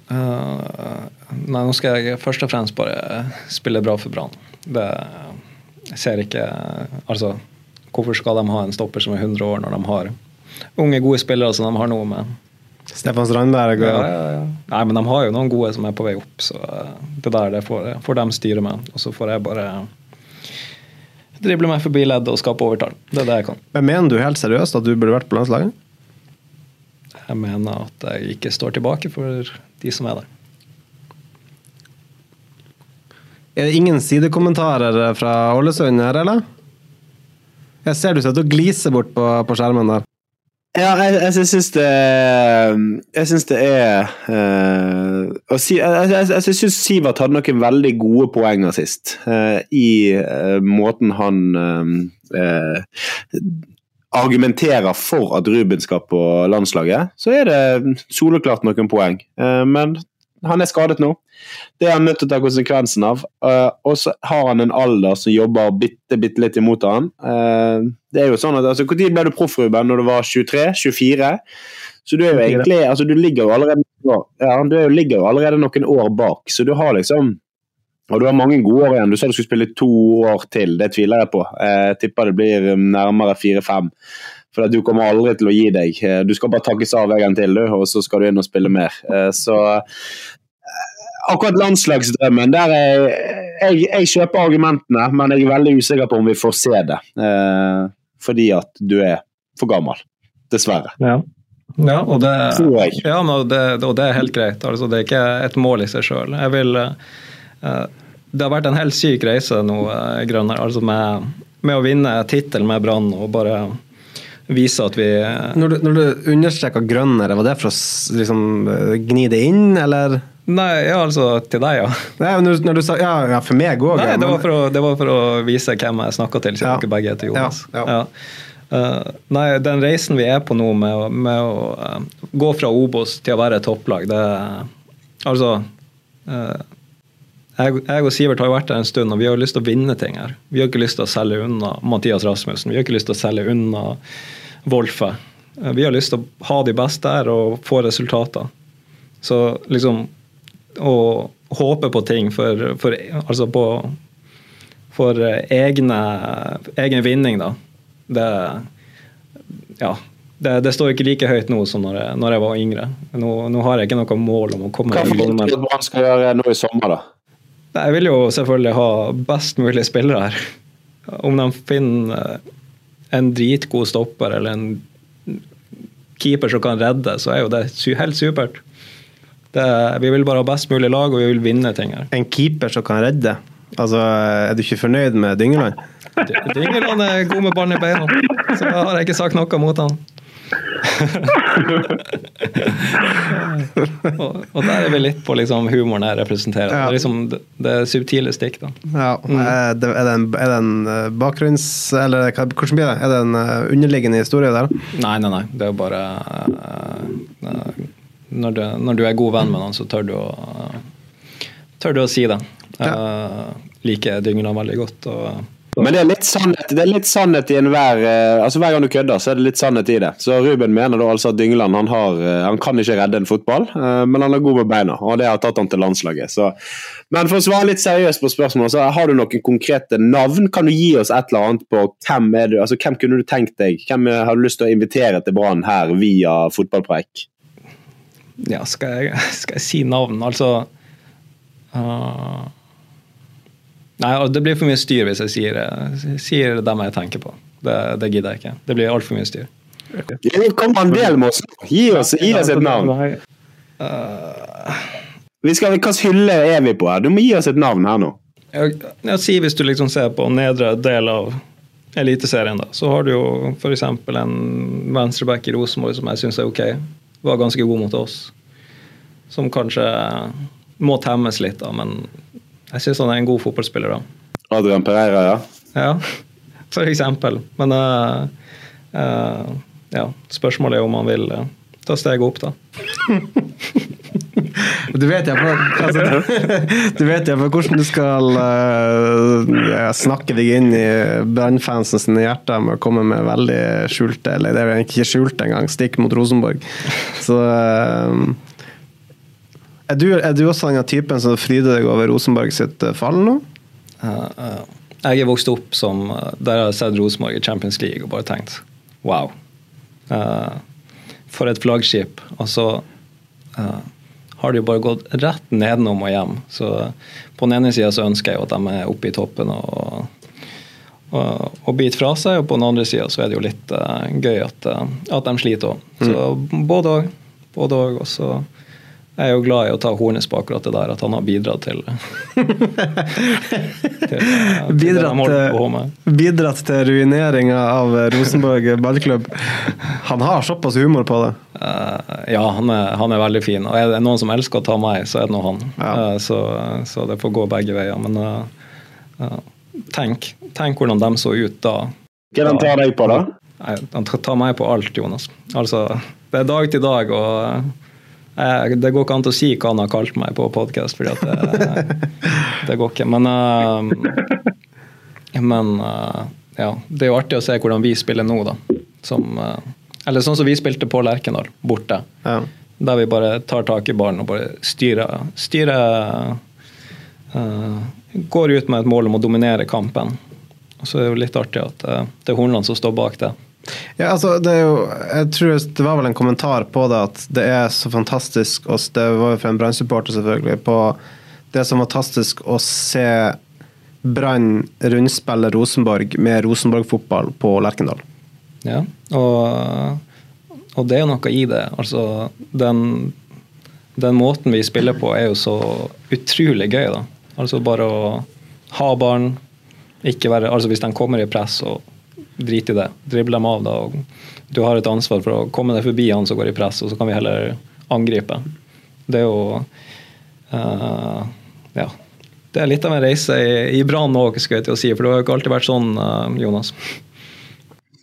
Eh, nei, nå skal jeg først og fremst bare spille bra for Brann. Det ser ikke Altså, hvorfor skal de ha en stopper som er 100 år, når de har unge, gode spillere som de har noe med? Stefan Strandberg og Ja, ja, ja. Nei, men de har jo noen gode som er på vei opp, så eh, det der det får, får de styre med. Og så får jeg bare drible meg forbi leddet og skape overtall. Det er det jeg kan. Men mener du helt seriøst at du burde vært på landslaget? Jeg mener at jeg ikke står tilbake for de som er der. Er det ingen sidekommentarer fra Ålesund her, eller? Jeg ser du sitter og gliser bort på, på skjermen der. Ja, jeg, jeg, syns det Jeg syns det er øh, å si, Jeg, jeg, jeg syns Sivert hadde noen veldig gode poenger sist. øh, I øh, måten han eh, argumenterer for at Ruben skal på landslaget. Så er det soleklart noen poeng. Eh, men han er skadet nå. Det er han nødt til å ta konsekvensen av. Eh, og så har han en alder som jobber bitte, bitte litt imot han. Eh, det er jo sånn at, altså, Når ble du proff, Ruben? Når du var 23-24? Så du er jo egentlig altså du ligger jo allerede ja, du er ligger jo allerede noen år bak, så du har liksom og du har mange gode år igjen. Du sa du skulle spille to år til, det tviler jeg på. Jeg tipper det blir nærmere fire-fem. For du kommer aldri til å gi deg. Du skal bare takkes av en gang til, du, og så skal du inn og spille mer. Så akkurat landslagsdrømmen, der er jeg, jeg kjøper argumentene, men jeg er veldig usikker på om vi får se det. Eh, fordi at du er for gammel. Dessverre. Ja. Ja, og det, ja, og det, og det er helt greit. Altså, det er ikke et mål i seg sjøl. Jeg vil eh, Det har vært en helt syk reise nå, eh, Grønner, altså med, med å vinne tittel med Brann og bare vise at vi Når du, når du understreker grønnere, var det for å liksom, eh, gni det inn, eller? Nei, ja, altså til deg, ja. Nei, når, når du sa Ja, ja for meg òg. Nei, det var å, det var for å vise hvem jeg snakka til, siden Ja. dere begge heter Jonas. Ja, ja. Eh, nei, den reisen vi er på nå med, med å uh, gå fra Obos til å være topplag, det Altså eh, jeg, jeg og Sivert har jo vært der en stund, og vi har lyst til å vinne ting her. Vi har ikke lyst til å selge unna Mathias Rasmussen. Vi har ikke lyst til å selge unna Wolfe. Eh, Vi har lyst til å ha de beste her og få resultater. Så liksom å håpe på ting for, for Altså på for eh, egne, egen vinning, da. Det Ja. Det, det står ikke like høyt nå som når jeg, når jeg var yngre. Nå, nå har jeg ikke noe mål om å komme Hva forventer du at Brann skal gjøre nå i sommer, da? Nei, Jeg vil jo selvfølgelig ha best mulig spillere her. Om de finner en dritgod stopper eller en keeper som kan redde, så er jo det helt supert. Det, vi vil bare ha best mulig lag, og vi vil vinne ting her. En keeper som kan redde. Altså, Er du ikke fornøyd med Dyngeland? Dyngeland er god med ballen i beina, så har jeg ikke sagt noe mot han. og, og der er vi litt på liksom humoren jeg representerer. Det er liksom det, det subtile stikk, da. Ja, er, det, er, det en, er det en eh, bakgrunns... Eller hvordan blir det? Er det en eh, underliggende historie der? Nei, nei, nei. Det er jo bare eh, når, du, når du er god venn med noen, så tør du å, tør du å si det. Uh, liker Dyngeland veldig godt. Og, Men det er litt sannhet, er litt sannhet i enhver eh, altså Hver gang du kødder, så er det litt sannhet i det. Så Ruben mener da altså at Dyngeland han, har, eh, han kan ikke redde en fotball, eh, men han er god med beina, og det har tatt han til landslaget. Så. Men for å svare litt seriøst på spørsmålet, så har du noen konkrete navn? Kan du gi oss et eller annet på hvem er du, altså hvem kunne du tenkt deg? Hvem har du lyst til å invitere til Brann her via fotballpreik? ja, skal jeg, skal jeg si navn? Altså uh, Nei, det blir for mye styr hvis jeg sier, sier dem jeg tenker på. Det, det gidder jeg ikke. Det blir altfor mye styr. Okay. Kom an, del med oss! Gi oss, gi oss et navn! Vi skal, Hvilken hylle er vi på her? Du må gi oss et navn her nå. Jeg, jeg sier Hvis du liksom ser på nedre del av Eliteserien, da, så har du jo f.eks. en venstreback i Rosenborg som jeg syns er ok. Var ganske god mot oss. Som kanskje må temmes litt, da, men jeg syns han er en god fotballspiller. da. Adrian Pereira, ja. Ja, for eksempel. Men uh, uh, ja, spørsmålet er om han vil uh, ta steget opp, da. Du vet iallfall altså, Du vet iallfall hvordan du skal uh, snakke deg inn i Brann-fansen sine hjerter med å komme med veldig skjulte, eller det er jo egentlig ikke skjult engang, stikk mot Rosenborg. Så uh, er, du, er du også den typen som fryder deg over Rosenborg sitt fall nå? Uh, uh, jeg er vokst opp som der jeg har sett Rosenborg i Champions League og bare tenkt wow. for et flaggskip. Og så har det jo bare gått rett nedenom og hjem. Så på den ene sida så ønsker jeg jo at de er oppe i toppen og, og, og biter fra seg, og på den andre sida så er det jo litt uh, gøy at, uh, at, de sliter òg. Så mm. både òg. Både òg. Og så jeg er jo glad i å ta Hornes på akkurat det der, at han har bidratt til, til, til bidratt, bidratt til ruineringa av Rosenborg ballklubb. Han har såpass humor på det? Uh, ja, han er, han er, veldig fin. Og er det noen som elsker å ta meg, så er det nå han. Ja. Uh, så, så, det får gå begge veier. Men uh, tenk, tenk hvordan de så ut da. Hva han tar deg på, da? Han tar meg på alt, Jonas. Altså, det er dag til dag. og det går ikke an å si hva han har kalt meg på podkast, for det, det, går ikke. Men, uh, men uh, ja, det er jo artig å se hvordan vi spiller nå, da. Som, uh, eller sånn som vi spilte på Lerkendal, borte. Ja. Der vi bare tar tak i ballen og bare styrer, styrer Går ut med et mål om å dominere kampen. Og så er det jo litt artig at det er Hornland som står bak det. Ja, altså, det er jo Jeg tror det var vel en kommentar på det at det er så fantastisk og Det var jo fra en Brann-supporter, selvfølgelig. på Det er så fantastisk å se Brann rundspille Rosenborg med Rosenborg-fotball på Lerkendal. Ja, og, og, det er jo noe i det. Altså, den, den måten vi spiller på, er jo så utrolig gøy, da. Altså bare å ha barn, ikke være Altså hvis de kommer i press og drit i det. Drible dem av, da. og Du har et ansvar for å komme deg forbi han som går i press, og så kan vi heller angripe. Det er jo uh, Ja. Det er litt av en reise i, i Brann òg, skal jeg til å si, for det har jo ikke alltid vært sånn, uh, Jonas.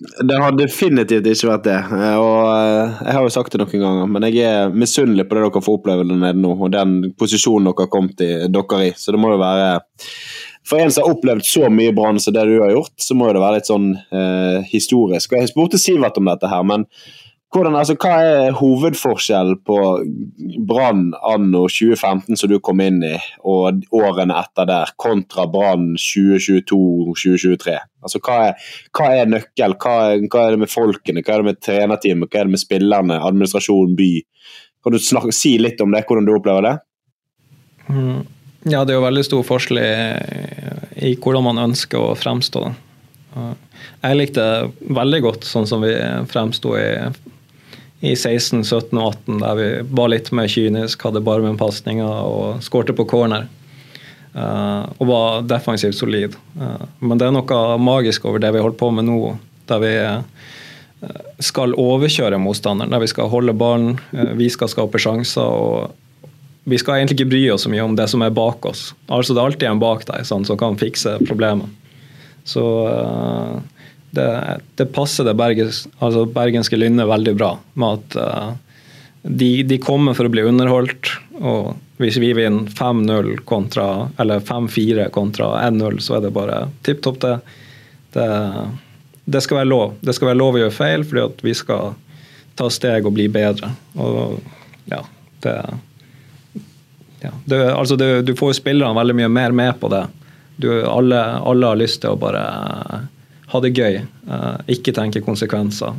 Det har definitivt ikke vært det. Eh, og Jeg har jo sagt det noen ganger, men jeg er misunnelig på det dere får oppleve der nede nå, og den posisjonen dere har kommet i, dere i. Så det må jo være for en som har opplevd så mye brann som det du har gjort, så må det være litt sånn eh, historisk. Og Jeg spurte Sivert om dette her, men hvordan, altså, hva er hovedforskjellen på Brann anno 2015 som du kom inn i, og årene etter der, kontra Brann 2022-2023? Altså, hva er, hva er nøkkel? Hva er, hva er, det med folkene, hva er det med trenerteamet, hva er det med spillerne, administrasjon, by? Kan du snakke, si litt om det, hvordan du opplever det? Mm. Ja, det er jo veldig stor forskjell i, i hvordan man ønsker å fremstå. Jeg likte veldig godt sånn som vi fremsto i, i 16, 17 og 18, der vi var litt mer kynisk, hadde barmenpasninger og skårte på corner. Uh, og var defensivt solid. Uh, men det er noe magisk over det vi holder på med nå, der vi uh, skal overkjøre motstanderen. Der vi skal holde ballen, vi skal skape sjanser. og vi skal egentlig ikke bry oss så mye om det som er bak oss. Altså Det er alltid en bak deg sånn, som kan fikse problemet. Så uh, det, det, passer det berges, altså bergenske lynnet veldig bra med at uh, de, de, kommer for å bli underholdt. og Hvis vi vinner 5-0 kontra, eller 5-4 kontra 1-0, så er det bare tipp topp, det. det. det. skal være lov. Det skal være lov å gjøre feil, fordi vi skal ta steg og bli bedre. Og ja, det ja. Du, altså du, du får jo spillerne veldig mye mer med på det. Du, alle, alle, har lyst til å bare ha det gøy, uh, ikke tenke konsekvenser.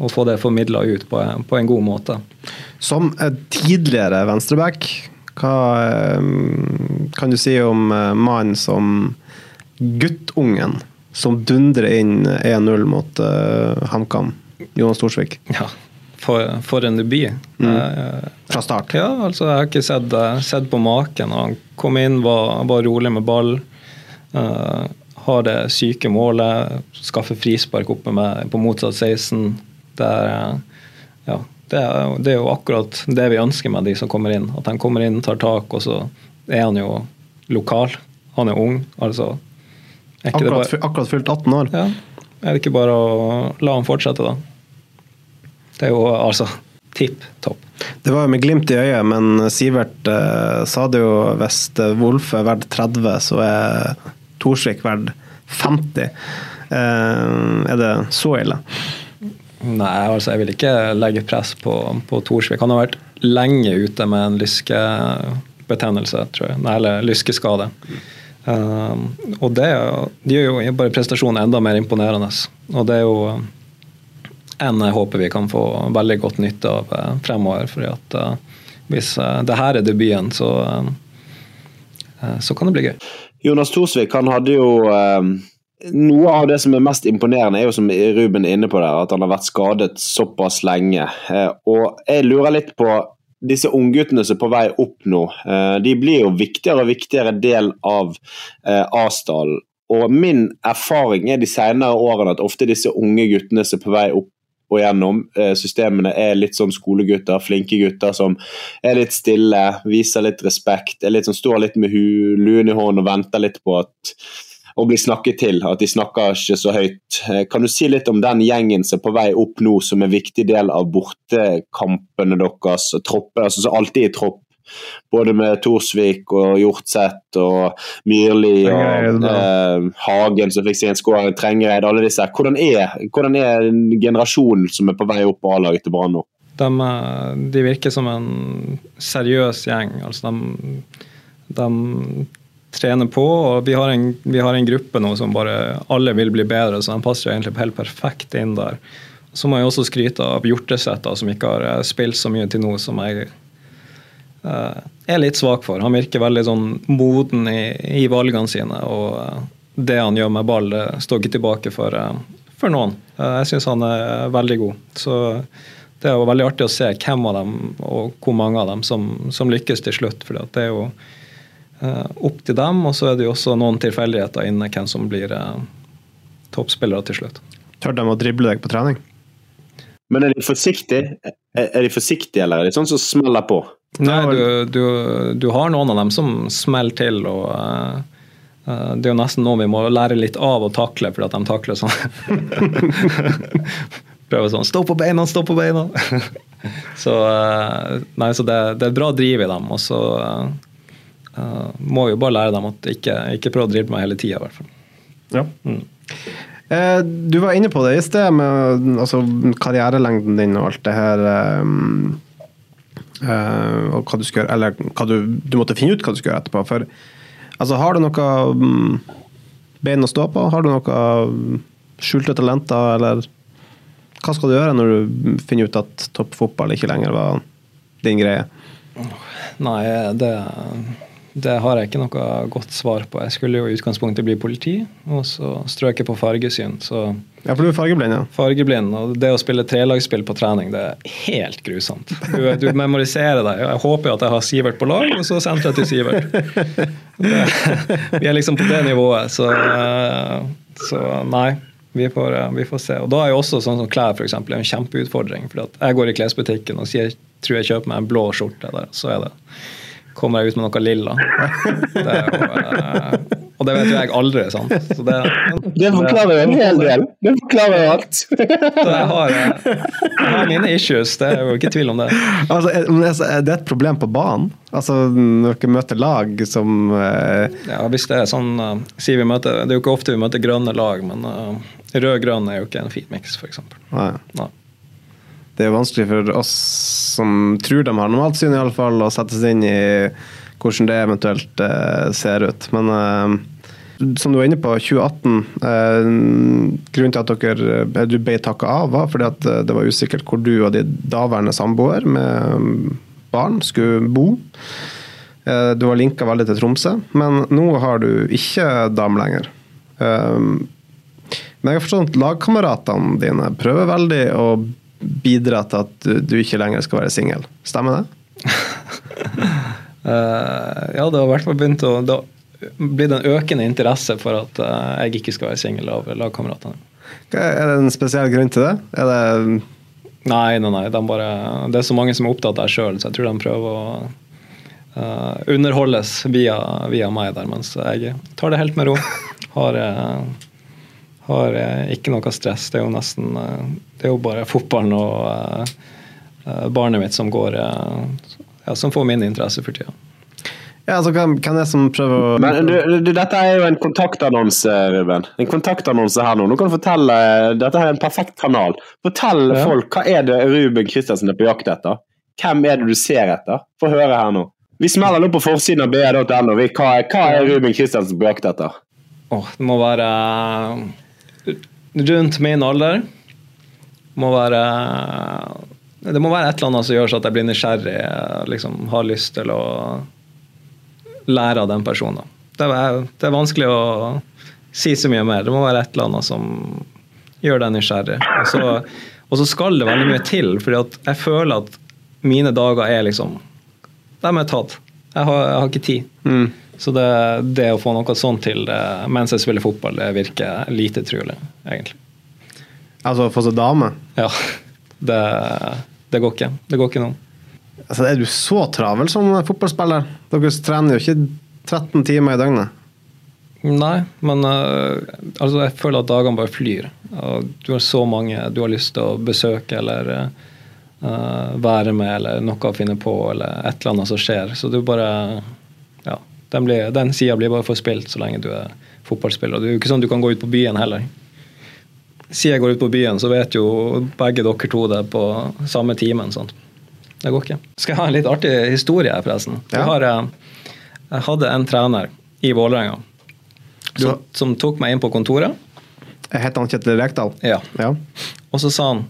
Og få det formidla ut på, på, en god måte. Som tidligere venstreback, hva um, kan du si om mannen som guttungen som dundrer inn 1-0 mot uh, HamKam? Jonas Thorsvik. Ja, for, for en debut. Mm. Eh, Fra start? Ja, altså jeg har ikke sett, eh, sett på maken. Han kom inn, var, var rolig med ball. Uh, har det syke målet, skaffer frispark oppe med, på motsatt 16. Det er, ja, det, er, det er, jo akkurat det vi ønsker med de som kommer inn. At de kommer inn, tar tak, og så er han jo lokal. Han er ung. altså er akkurat, bare, akkurat fylt 18 år. Ja. Er det ikke bare å la han fortsette, da? Det er jo altså tipp topp. Det var jo med glimt i øyet, men Sivert eh, sa det jo hvis Wolf er verdt 30, så er Torsvik verdt 50. Eh, er det så ille? Nei, altså jeg vil ikke legge press på, på Torsvik. Han har vært lenge ute med en lyskebetennelse, tror jeg. Nei, eller lyskeskade. Um, og det, det gjør jo bare prestasjonen enda mer imponerende. Og det er jo en jeg håper vi kan få veldig godt nytte av uh, fremover. fordi at uh, hvis uh, det her er debuten, så, så kan det bli gøy. Jonas Thorsvik han hadde jo noe av det som er mest imponerende, er jo som Ruben er inne på der, at han har vært skadet såpass lenge. Og jeg lurer litt på disse ungguttene som er på vei opp nå. De blir jo viktigere og viktigere del av Asdalen. Og min erfaring er de senere årene at ofte disse unge guttene som er på vei opp og gjennom systemene, er litt sånn skolegutter, flinke gutter som er litt stille, viser litt respekt, er litt sånn, står litt med luen i hånden og venter litt på at å bli snakket til, at de snakker ikke så høyt. Kan du si litt om den gjengen som er på vei opp nå, som er en viktig del av bortekampene deres, og troppe, altså som alltid i tropp? Både med Torsvik og Hjortseth og Myrli og eh, Hagen som fikk sin skåring, Trengereid, alle disse. Hvordan er, hvordan er generasjonen som er på vei opp på A-laget til Brann nå? De, de, virker som en seriøs gjeng. Altså de, de trener på, og vi har, en, vi har, en, gruppe nå som bare alle vil bli bedre, så de passer jo egentlig helt perfekt inn der. Så må jeg også skryte av Hjorteseth, som ikke har spilt så mye til nå som jeg Eh, er litt svak for. Han virker veldig sånn moden i, i valgene sine. og eh, det han gjør med ball, det står ikke tilbake for, eh, for noen. Jeg syns han er veldig god. Så det er jo veldig artig å se hvem av dem og hvor mange av dem som, som lykkes til slutt. For det er jo opp til dem, og så er det jo også noen tilfeldigheter inne hvem som blir toppspillere til slutt. Tør de å drible deg på trening? Men er de forsiktige, er de forsiktige eller er de sånn som smeller på? Nei, du, du, du, har noen av dem som smeller til. og uh, uh, Det er jo nesten noe vi må lære litt av å takle, fordi at de takler sånn. Prøver sånn Stå på beina, stå på beina! så uh, nei, så det, det, er bra driv i dem. Og så må vi jo bare lære dem at ikke, ikke prøve å drive meg hele tida, i hvert fall. Ja. Mm. Du var inne på det i sted, med altså, karrierelengden din og alt det her. Um Uh, og hva du skal gjøre, eller hva du, du, måtte finne ut hva du skal gjøre etterpå. For altså, har du noe um, bein å stå på? Har du noe um, skjulte talenter, eller hva skal du gjøre når du finner ut at toppfotball ikke lenger var din greie? Nei, det det har jeg ikke noe godt svar på. Jeg skulle jo i utgangspunktet bli politi, og så strøk jeg på fargesyn. Så ja, for du er fargeblind, ja. Fargeblind, og Det å spille trelagsspill på trening, det er helt grusomt. Du, du memoriserer deg. Jeg håper jo at jeg har Sivert på lag, og så sentrer jeg til Sivert. Det, vi er liksom på det nivået, så, så nei. Vi får, vi får, se. Og da er jo også sånn som klær for eksempel, en kjempeutfordring. For jeg går i klesbutikken og sier, tror jeg kjøper meg en blå skjorte der, så er det kommer jeg ut med noe lilla. Det jo, uh, og det vet jo jeg aldri. sant? Så det, det forklarer jo en hel del. Det forklarer jo alt. Så jeg har, eh, jeg har, mine issues, det er jo ikke tvil om det. Altså, er det et problem på banen? Altså Når dere møter lag som uh... Ja, hvis det er sånn uh, si vi møter, Det er jo ikke ofte vi møter grønne lag, men rød-grønn er jo ikke en fin miks, f.eks. Nei. Nei det er vanskelig for oss som tror de har normalt syn, i alle fall, å sette seg inn i hvordan det eventuelt eh, ser ut. Men eh, som du var inne på, 2018 eh, Grunnen til at dere, eh, du ble takka av, var fordi at eh, det var usikkert hvor du og din daværende samboer med barn skulle bo. Eh, du var linka veldig til Tromsø, men nå har du ikke dam lenger. Men jeg har forstått at lagkameratene dine prøver veldig å bidra til at du ikke lenger skal være singel. Stemmer det? uh, ja, det har i hvert fall begynt å Det har blitt en økende interesse for at uh, jeg ikke skal være singel av lagkameratene. Er det en spesiell grunn til det? Er det Nei, nei, nei. De bare, det er så mange som er opptatt av det sjøl, så jeg tror de prøver å uh, underholdes via, via, meg der, mens jeg tar det helt med ro. Har har ikke noe stress. Det er jo nesten Det er jo bare fotballen og, eh, barnet mitt som går eh, ja, Som får min interesse for tida. Ja, altså, hvem, hvem er det som prøver å Men du, du, dette er jo en kontaktannonse, Ruben. En kontaktannonse her nå. Nå kan du fortelle Dette er en perfekt kanal. Fortell Ja. folk hva er det Ruben Kristiansen er på jakt etter. Hvem er det du ser etter? Få høre her nå. Vi smeller nå på forsiden av ba.no. Hva, hva er Ruben Kristiansen på jakt etter? Åh, det må være eh, rundt min alder. Må være Det må være et eller annet som gjør så at jeg blir nysgjerrig. Liksom har lyst til å lære av den personen. Det er, det er vanskelig å si så mye mer. Det må være et eller annet som gjør deg nysgjerrig. Og så, og så skal det veldig mye til, at jeg føler at mine dager er liksom De er tatt. Jeg har, jeg har ikke tid. Så det, det å få noe sånt til det, mens jeg spiller fotball, det virker lite trolig, egentlig. Altså få seg dame? Ja. Det, det går ikke. Det går ikke nå. Altså, er du så travel som fotballspiller? Dere trener jo ikke 13 timer i døgnet. Nei, men uh, altså, jeg føler at dagene bare flyr. Og du har så mange du har lyst til å besøke eller uh, være med, eller noe å finne på, eller et eller annet som skjer. Så du bare. Den, blir- den sida blir bare forspilt så lenge du er fotballspiller. Det er jo ikke sånn du kan gå ut på byen heller. Siden jeg går ut på byen, så vet jo begge dere to det på samme timen. Sånn. Det går ikke. Skal jeg ha en litt artig historie, her, forresten? Ja. Jeg, har, eh, jeg hadde en trener i Vålerenga som, som tok meg inn på kontoret. Heter han Kjetil Rekdal? Ja. Ja. Og så sa han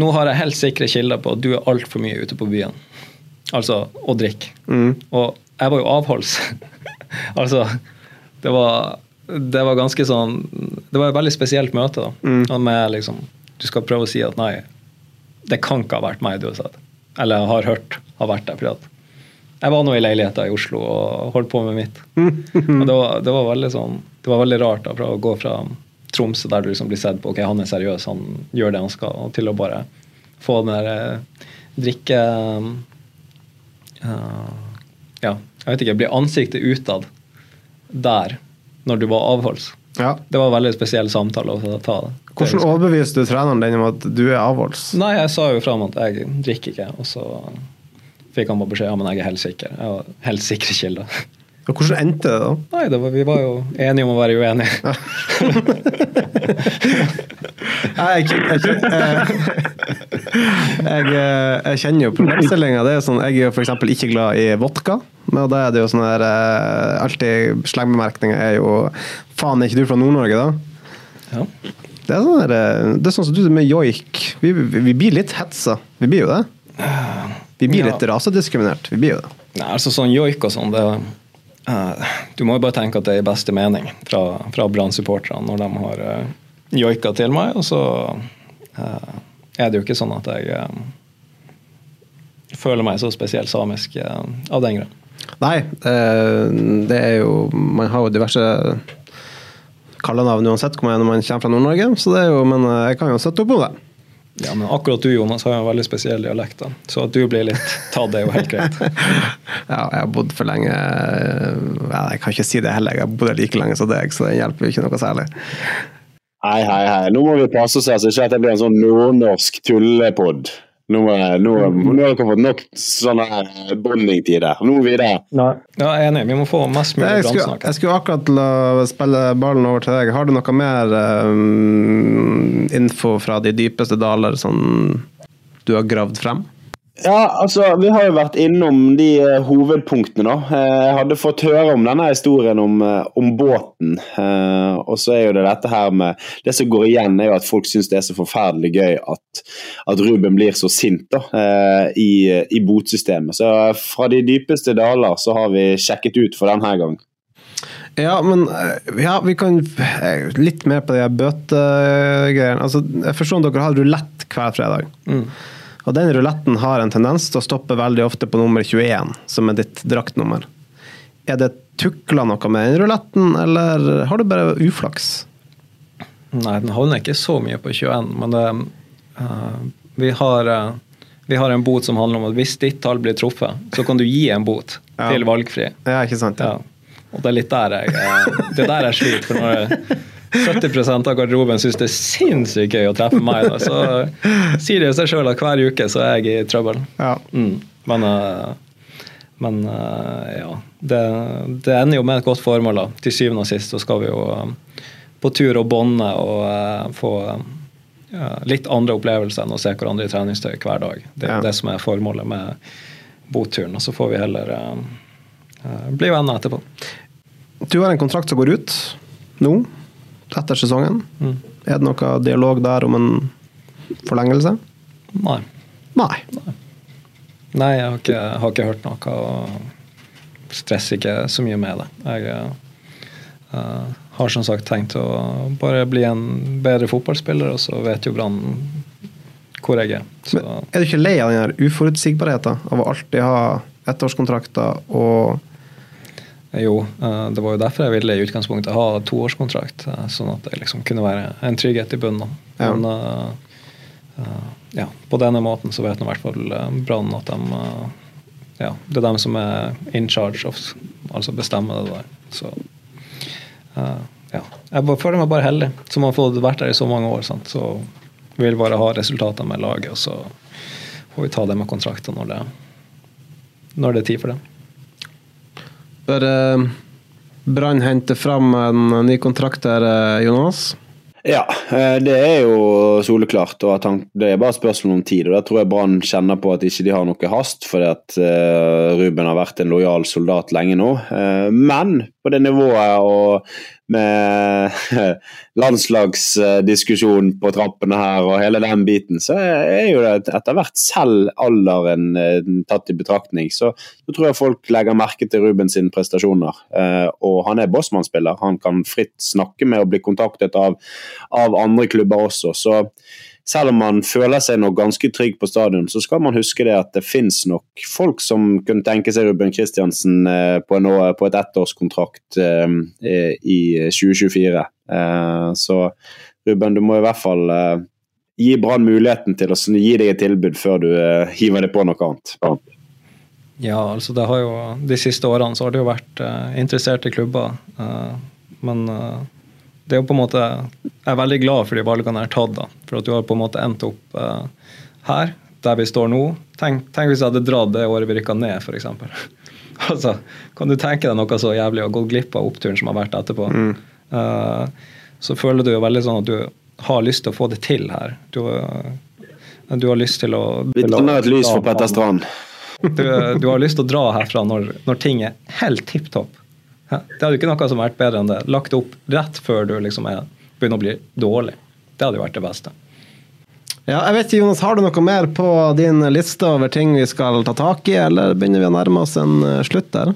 nå har jeg helt sikre kilder på at du er altfor mye ute på byen. Altså å drikke. Og jeg var jo avholds. altså, det var, det var ganske sånn Det var et veldig spesielt møte. da. Mm. Med liksom Du skal prøve å si at nei, det kan ikke ha vært meg du har sett. Eller har hørt har vært der. At jeg var nå i leiligheta i Oslo og holdt på med mitt. og det var, det var veldig sånn Det var veldig rart da, fra å gå fra Tromsø, der du liksom blir sett på ok, han er seriøs, han gjør det han skal, og til å bare få den der eh, drikke eh, Ja, jeg vet ikke, bli ansiktet utad der når du var avholds. Ja. Det var en veldig spesiell samtale å ta. det. Hvordan overbeviste du treneren din om at du er avholds? Nei, jeg sa jo fram at jeg drikker ikke, og så fikk han bare beskjed ja, men jeg er helt sikker. Jeg var helt sikre kilder. Og hvordan endte det, da? Nei, det var, vi var jo enige om å være uenige. Nei, jeg, jeg, jeg, jeg, jeg kjenner jo problemstillinga. Det er sånn, jeg er jo f.eks. ikke glad i vodka. Men da er det jo sånn her eh, Alltid slengbemerkninger er jo Faen, er ikke du fra Nord-Norge, da? Ja. Det er sånn her, eh, det er sånn som du med joik. Vi, vi, vi blir litt hetsa. Vi blir jo det. Vi blir Ja. litt rasediskriminert. Vi blir jo det. Nei, altså sånn joik og sånn, det eh, Du må jo bare tenke at det er i beste mening fra, fra Brann-supporterne når de har uh, joika til meg, og så uh, er det jo ikke sånn at jeg uh, føler meg så spesielt samisk eh, av den grunn. Nei, eh, det er jo Man har jo diverse kallenavn uansett hvor man kommer fra Nord-Norge, så det er jo, men eh, jeg kan jo støtte opp om det. Ja, men akkurat du, Jonas, har jo en veldig spesiell dialekt, da. så at du blir litt tatt, er jo helt greit. Ja, jeg har bodd for lenge ja, Jeg kan ikke si det heller, jeg har bodd like lenge som deg, så det hjelper jo ikke noe særlig. Hei, hei, hei. Nå må vi passe oss her, så ikke at det blir en sånn nordnorsk tullepod. Nå, er- nå, nå har dere fått nok sånne her bondingtider. Nå er videre. Ja, jeg er enig. Vi må få mest mulig Jeg skulle, jeg skulle akkurat la spille ballen over til deg. Har du noe mer um, info fra de dypeste daler som du har gravd frem? Ja, altså, vi har jo vært innom de eh, hovedpunktene, da. Eh, jeg hadde fått høre om denne historien om, eh, om båten. Eh, og så er jo det dette her med Det som går igjen, er jo at folk syns det er så forferdelig gøy at, at Ruben blir så sint da, i, i botsystemet. Så fra de dypeste daler så har vi sjekket ut for denne gang. Ja, men ja, vi kan litt mer på de bøtegreiene. Altså, jeg forstår at dere har rulett hver fredag. Og den ruletten har en tendens til å stoppe veldig ofte på nummer 21, som er ditt draktnummer. Er det tukla noe med den ruletten, eller har du bare uflaks? Nei, den havner ikke så mye på 21, men det, uh, vi, har, uh, vi har en bot som handler om at hvis ditt tall blir truffet, så kan du gi en bot Ja. til valgfri. Ja, ikke sant? Ja. Og det er litt der jeg, uh, det er der jeg sliter. For når jeg, 70 av garderoben syns det er sinnssykt gøy å treffe meg, da, så sier det seg sjøl at hver uke så er jeg i trøbbel. Ja. Mm. Men, eh, men eh, ja. Det, det ender jo med et godt formål. da. Til syvende og sist så skal vi jo eh, på tur og bånde og få eh, litt andre opplevelser enn å se hverandre i treningstøy hver dag. Det er Ja. det som er formålet med boturen. Og så får vi heller bli venner etterpå. Du har en kontrakt som går ut nå, etter sesongen. Mm. Er det noe dialog der om en forlengelse? Nei. Nei. Nei, jeg har ikke, har ikke hørt noe. og Stresser ikke så mye med det. Jeg uh, har som sagt tenkt å bare bli en bedre fotballspiller, og så vet jo Brann hvor jeg er. Så Men er du ikke lei av den uforutsigbarheten av å alltid ha ettårskontrakter og jo, eh, det var jo derfor jeg ville i utgangspunktet ha toårskontrakt, eh, sånn at det liksom kunne være en trygghet i bunnen. Ja. Men eh, ja, på denne måten så vet nå i hvert fall Brann at de ja, det er dem som er in charge of altså bestemmer det der. Så ja. Jeg føler meg bare heldig som har fått vært der i så mange år. Sant? Så vil bare ha resultater med laget, og så får vi ta det med kontrakter når det, når det er tid for det. Bør eh, Brann hente fram en ny kontrakt der, eh, Jonas? Ja, eh, det er jo soleklart. og han, Det er bare spørsmål om tid. og Da tror jeg Brann kjenner på at ikke de har noe hast, fordi at uh, Ruben har vært en lojal soldat lenge nå. Eh, men på det nivået og med landslagsdiskusjon på trappene her og hele den biten, så er jo det etter hvert selv alderen eh, tatt i betraktning. Så, så tror jeg folk legger merke til Ruben sine prestasjoner. Eh, og han er bossmannsspiller. Han kan fritt snakke med og bli kontaktet av, av andre klubber også. Så selv om man føler seg nok ganske trygg på stadion, så skal man huske det at det finnes nok folk som kunne tenke seg Ruben Kristiansen eh, på, en, på et ettårskontrakt eh, i 2024. Eh, så Ruben, du må i hvert fall gi Brann muligheten til å gi deg et tilbud før du hiver det på noe annet. Ja, altså det har jo De siste årene så har det jo vært interesserte klubber. men det er jo på en måte Jeg er veldig glad for de valgene jeg har tatt. da, For at du har på en måte endt opp eh, her, der vi står nå. Tenk, tenk hvis jeg hadde dratt det året vi rykka ned, f.eks. altså, kan du tenke deg noe så jævlig å gå glipp av oppturen som har vært etterpå? Eh, så føler du jo veldig sånn at du har lyst til å få det til her. Du, har- du har lyst til å Vi tenner et lys for Petter Strand. du, du har lyst til å dra herfra når, når ting er helt tipp topp. Hæ? Det hadde ikke noe som vært bedre enn det. Lagt opp rett før du liksom er, begynner å bli dårlig. Det hadde jo vært det beste. Ja, jeg vet ikke, Jonas, Har du noe mer på din liste over ting vi skal ta tak i, eller begynner vi å nærme oss en eh, slutt der?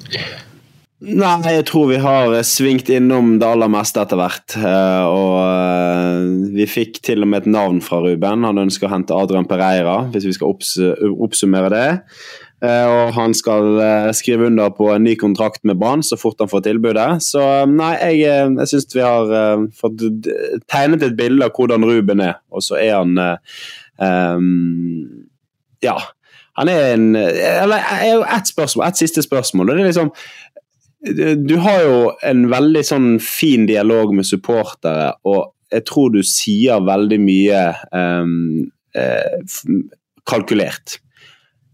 Nei, jeg tror vi har eh, svingt innom det aller meste etter hvert. eh, Og vi fikk til og med et navn fra Ruben. Han ønsker å hente Adrian Pereira, hvis vi skal oppsummere det. Eh, Og han skal eh, skrive under på en ny kontrakt med Brann så fort han får tilbudet. Så eh, nei, jeg, jeg syns vi har fått tegnet et bilde av hvordan Ruben er, og så er han um, Ja. Han er en Eller ett spørsmål, ett siste spørsmål. og det er liksom du har jo en veldig sånn fin dialog med supportere, og jeg tror du sier veldig mye eh, kalkulert.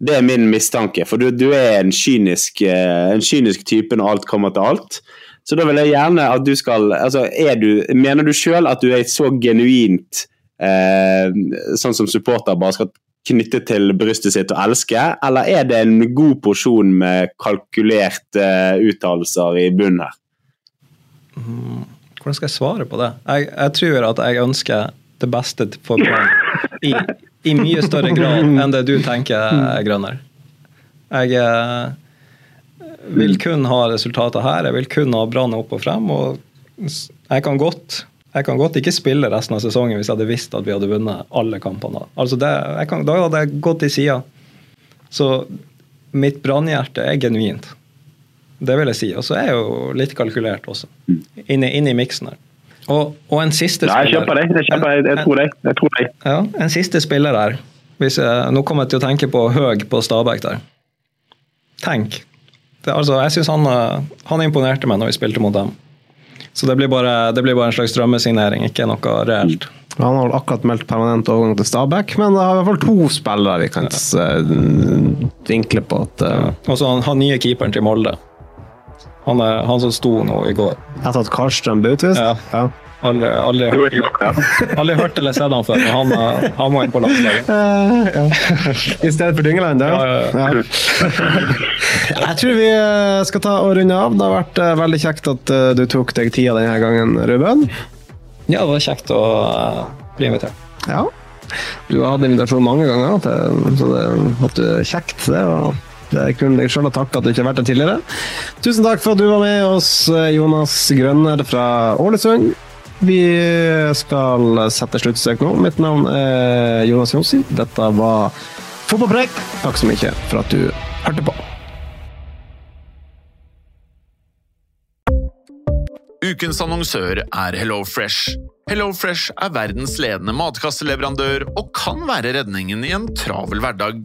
Det er min mistanke, for du, du er en kynisk, eh, en kynisk type når alt kommer til alt. Så da vil jeg gjerne at du skal altså du, Mener du sjøl at du er så genuint eh, sånn som supporter bare skal knytte til brystet sitt og elske, eller er det en god porsjon med kalkulerte uttalelser i bunnen her? Hvordan skal jeg svare på det? Jeg, jeg tror at jeg ønsker det beste for Brann i, i mye større grad enn det du tenker, Grønner. Jeg eh, vil kun ha resultater her. Jeg vil kun ha Brann opp og frem. og jeg kan godt jeg kan godt ikke spille resten av sesongen hvis jeg hadde visst at vi hadde vunnet alle kampene. Altså det, kan, da hadde jeg gått til sida. Så mitt brannhjerte er genuint. Det vil jeg si. Og så er jeg jo litt kalkulert også. inni, inni miksen her. Og, og en siste Nei, jeg kjøper deg. Jeg, kjøper, jeg, jeg tror deg. Jeg tror deg. Ja, en siste spiller der. Hvis jeg, nå kommer jeg til å tenke på Høg på Stabæk der. Tenk. Det, altså, jeg syns han, eh, han imponerte meg når vi spilte mot dem. Så det blir, bare, det blir bare en slags drømmesignering, ikke noe reelt. Han har akkurat meldt permanent overgang til Stabæk, men det har i hvert fall to spillere vi kan ja. vinkle på at eh, Og så han, han nye keeperen til Molde. Han, er, han som sto nå i går. Etter at Karlstrøm ble utvist? Ja. Ja. Aldri, aldri, aldri hørt eller sett han før, men han, eh, han må inn på landslaget. Eh, ja. I stedet for Dyngeland, ja. Ja, ja, Jeg tror vi eh, skal ta og runde av. Det har vært eh, veldig kjekt at du tok deg tida denne gangen, Ruben. Ja, det var kjekt å bli invitert. Ja. Du har hatt invitasjon mange ganger, så det at du er kjekt. Det var det kunne kun sjøl ha takka at du ikke har vært her tidligere. Tusen takk for at du var med oss, Jonas Grønner fra Ålesund. Vi skal sette sluttstrek nå. Mitt navn er Jonas Jonsi. Dette var Fotballpreik. Takk så mye for at du hørte på. Ukens annonsør er HelloFresh. HelloFresh er verdens ledende matkasseleverandør og kan være redningen i en travel hverdag.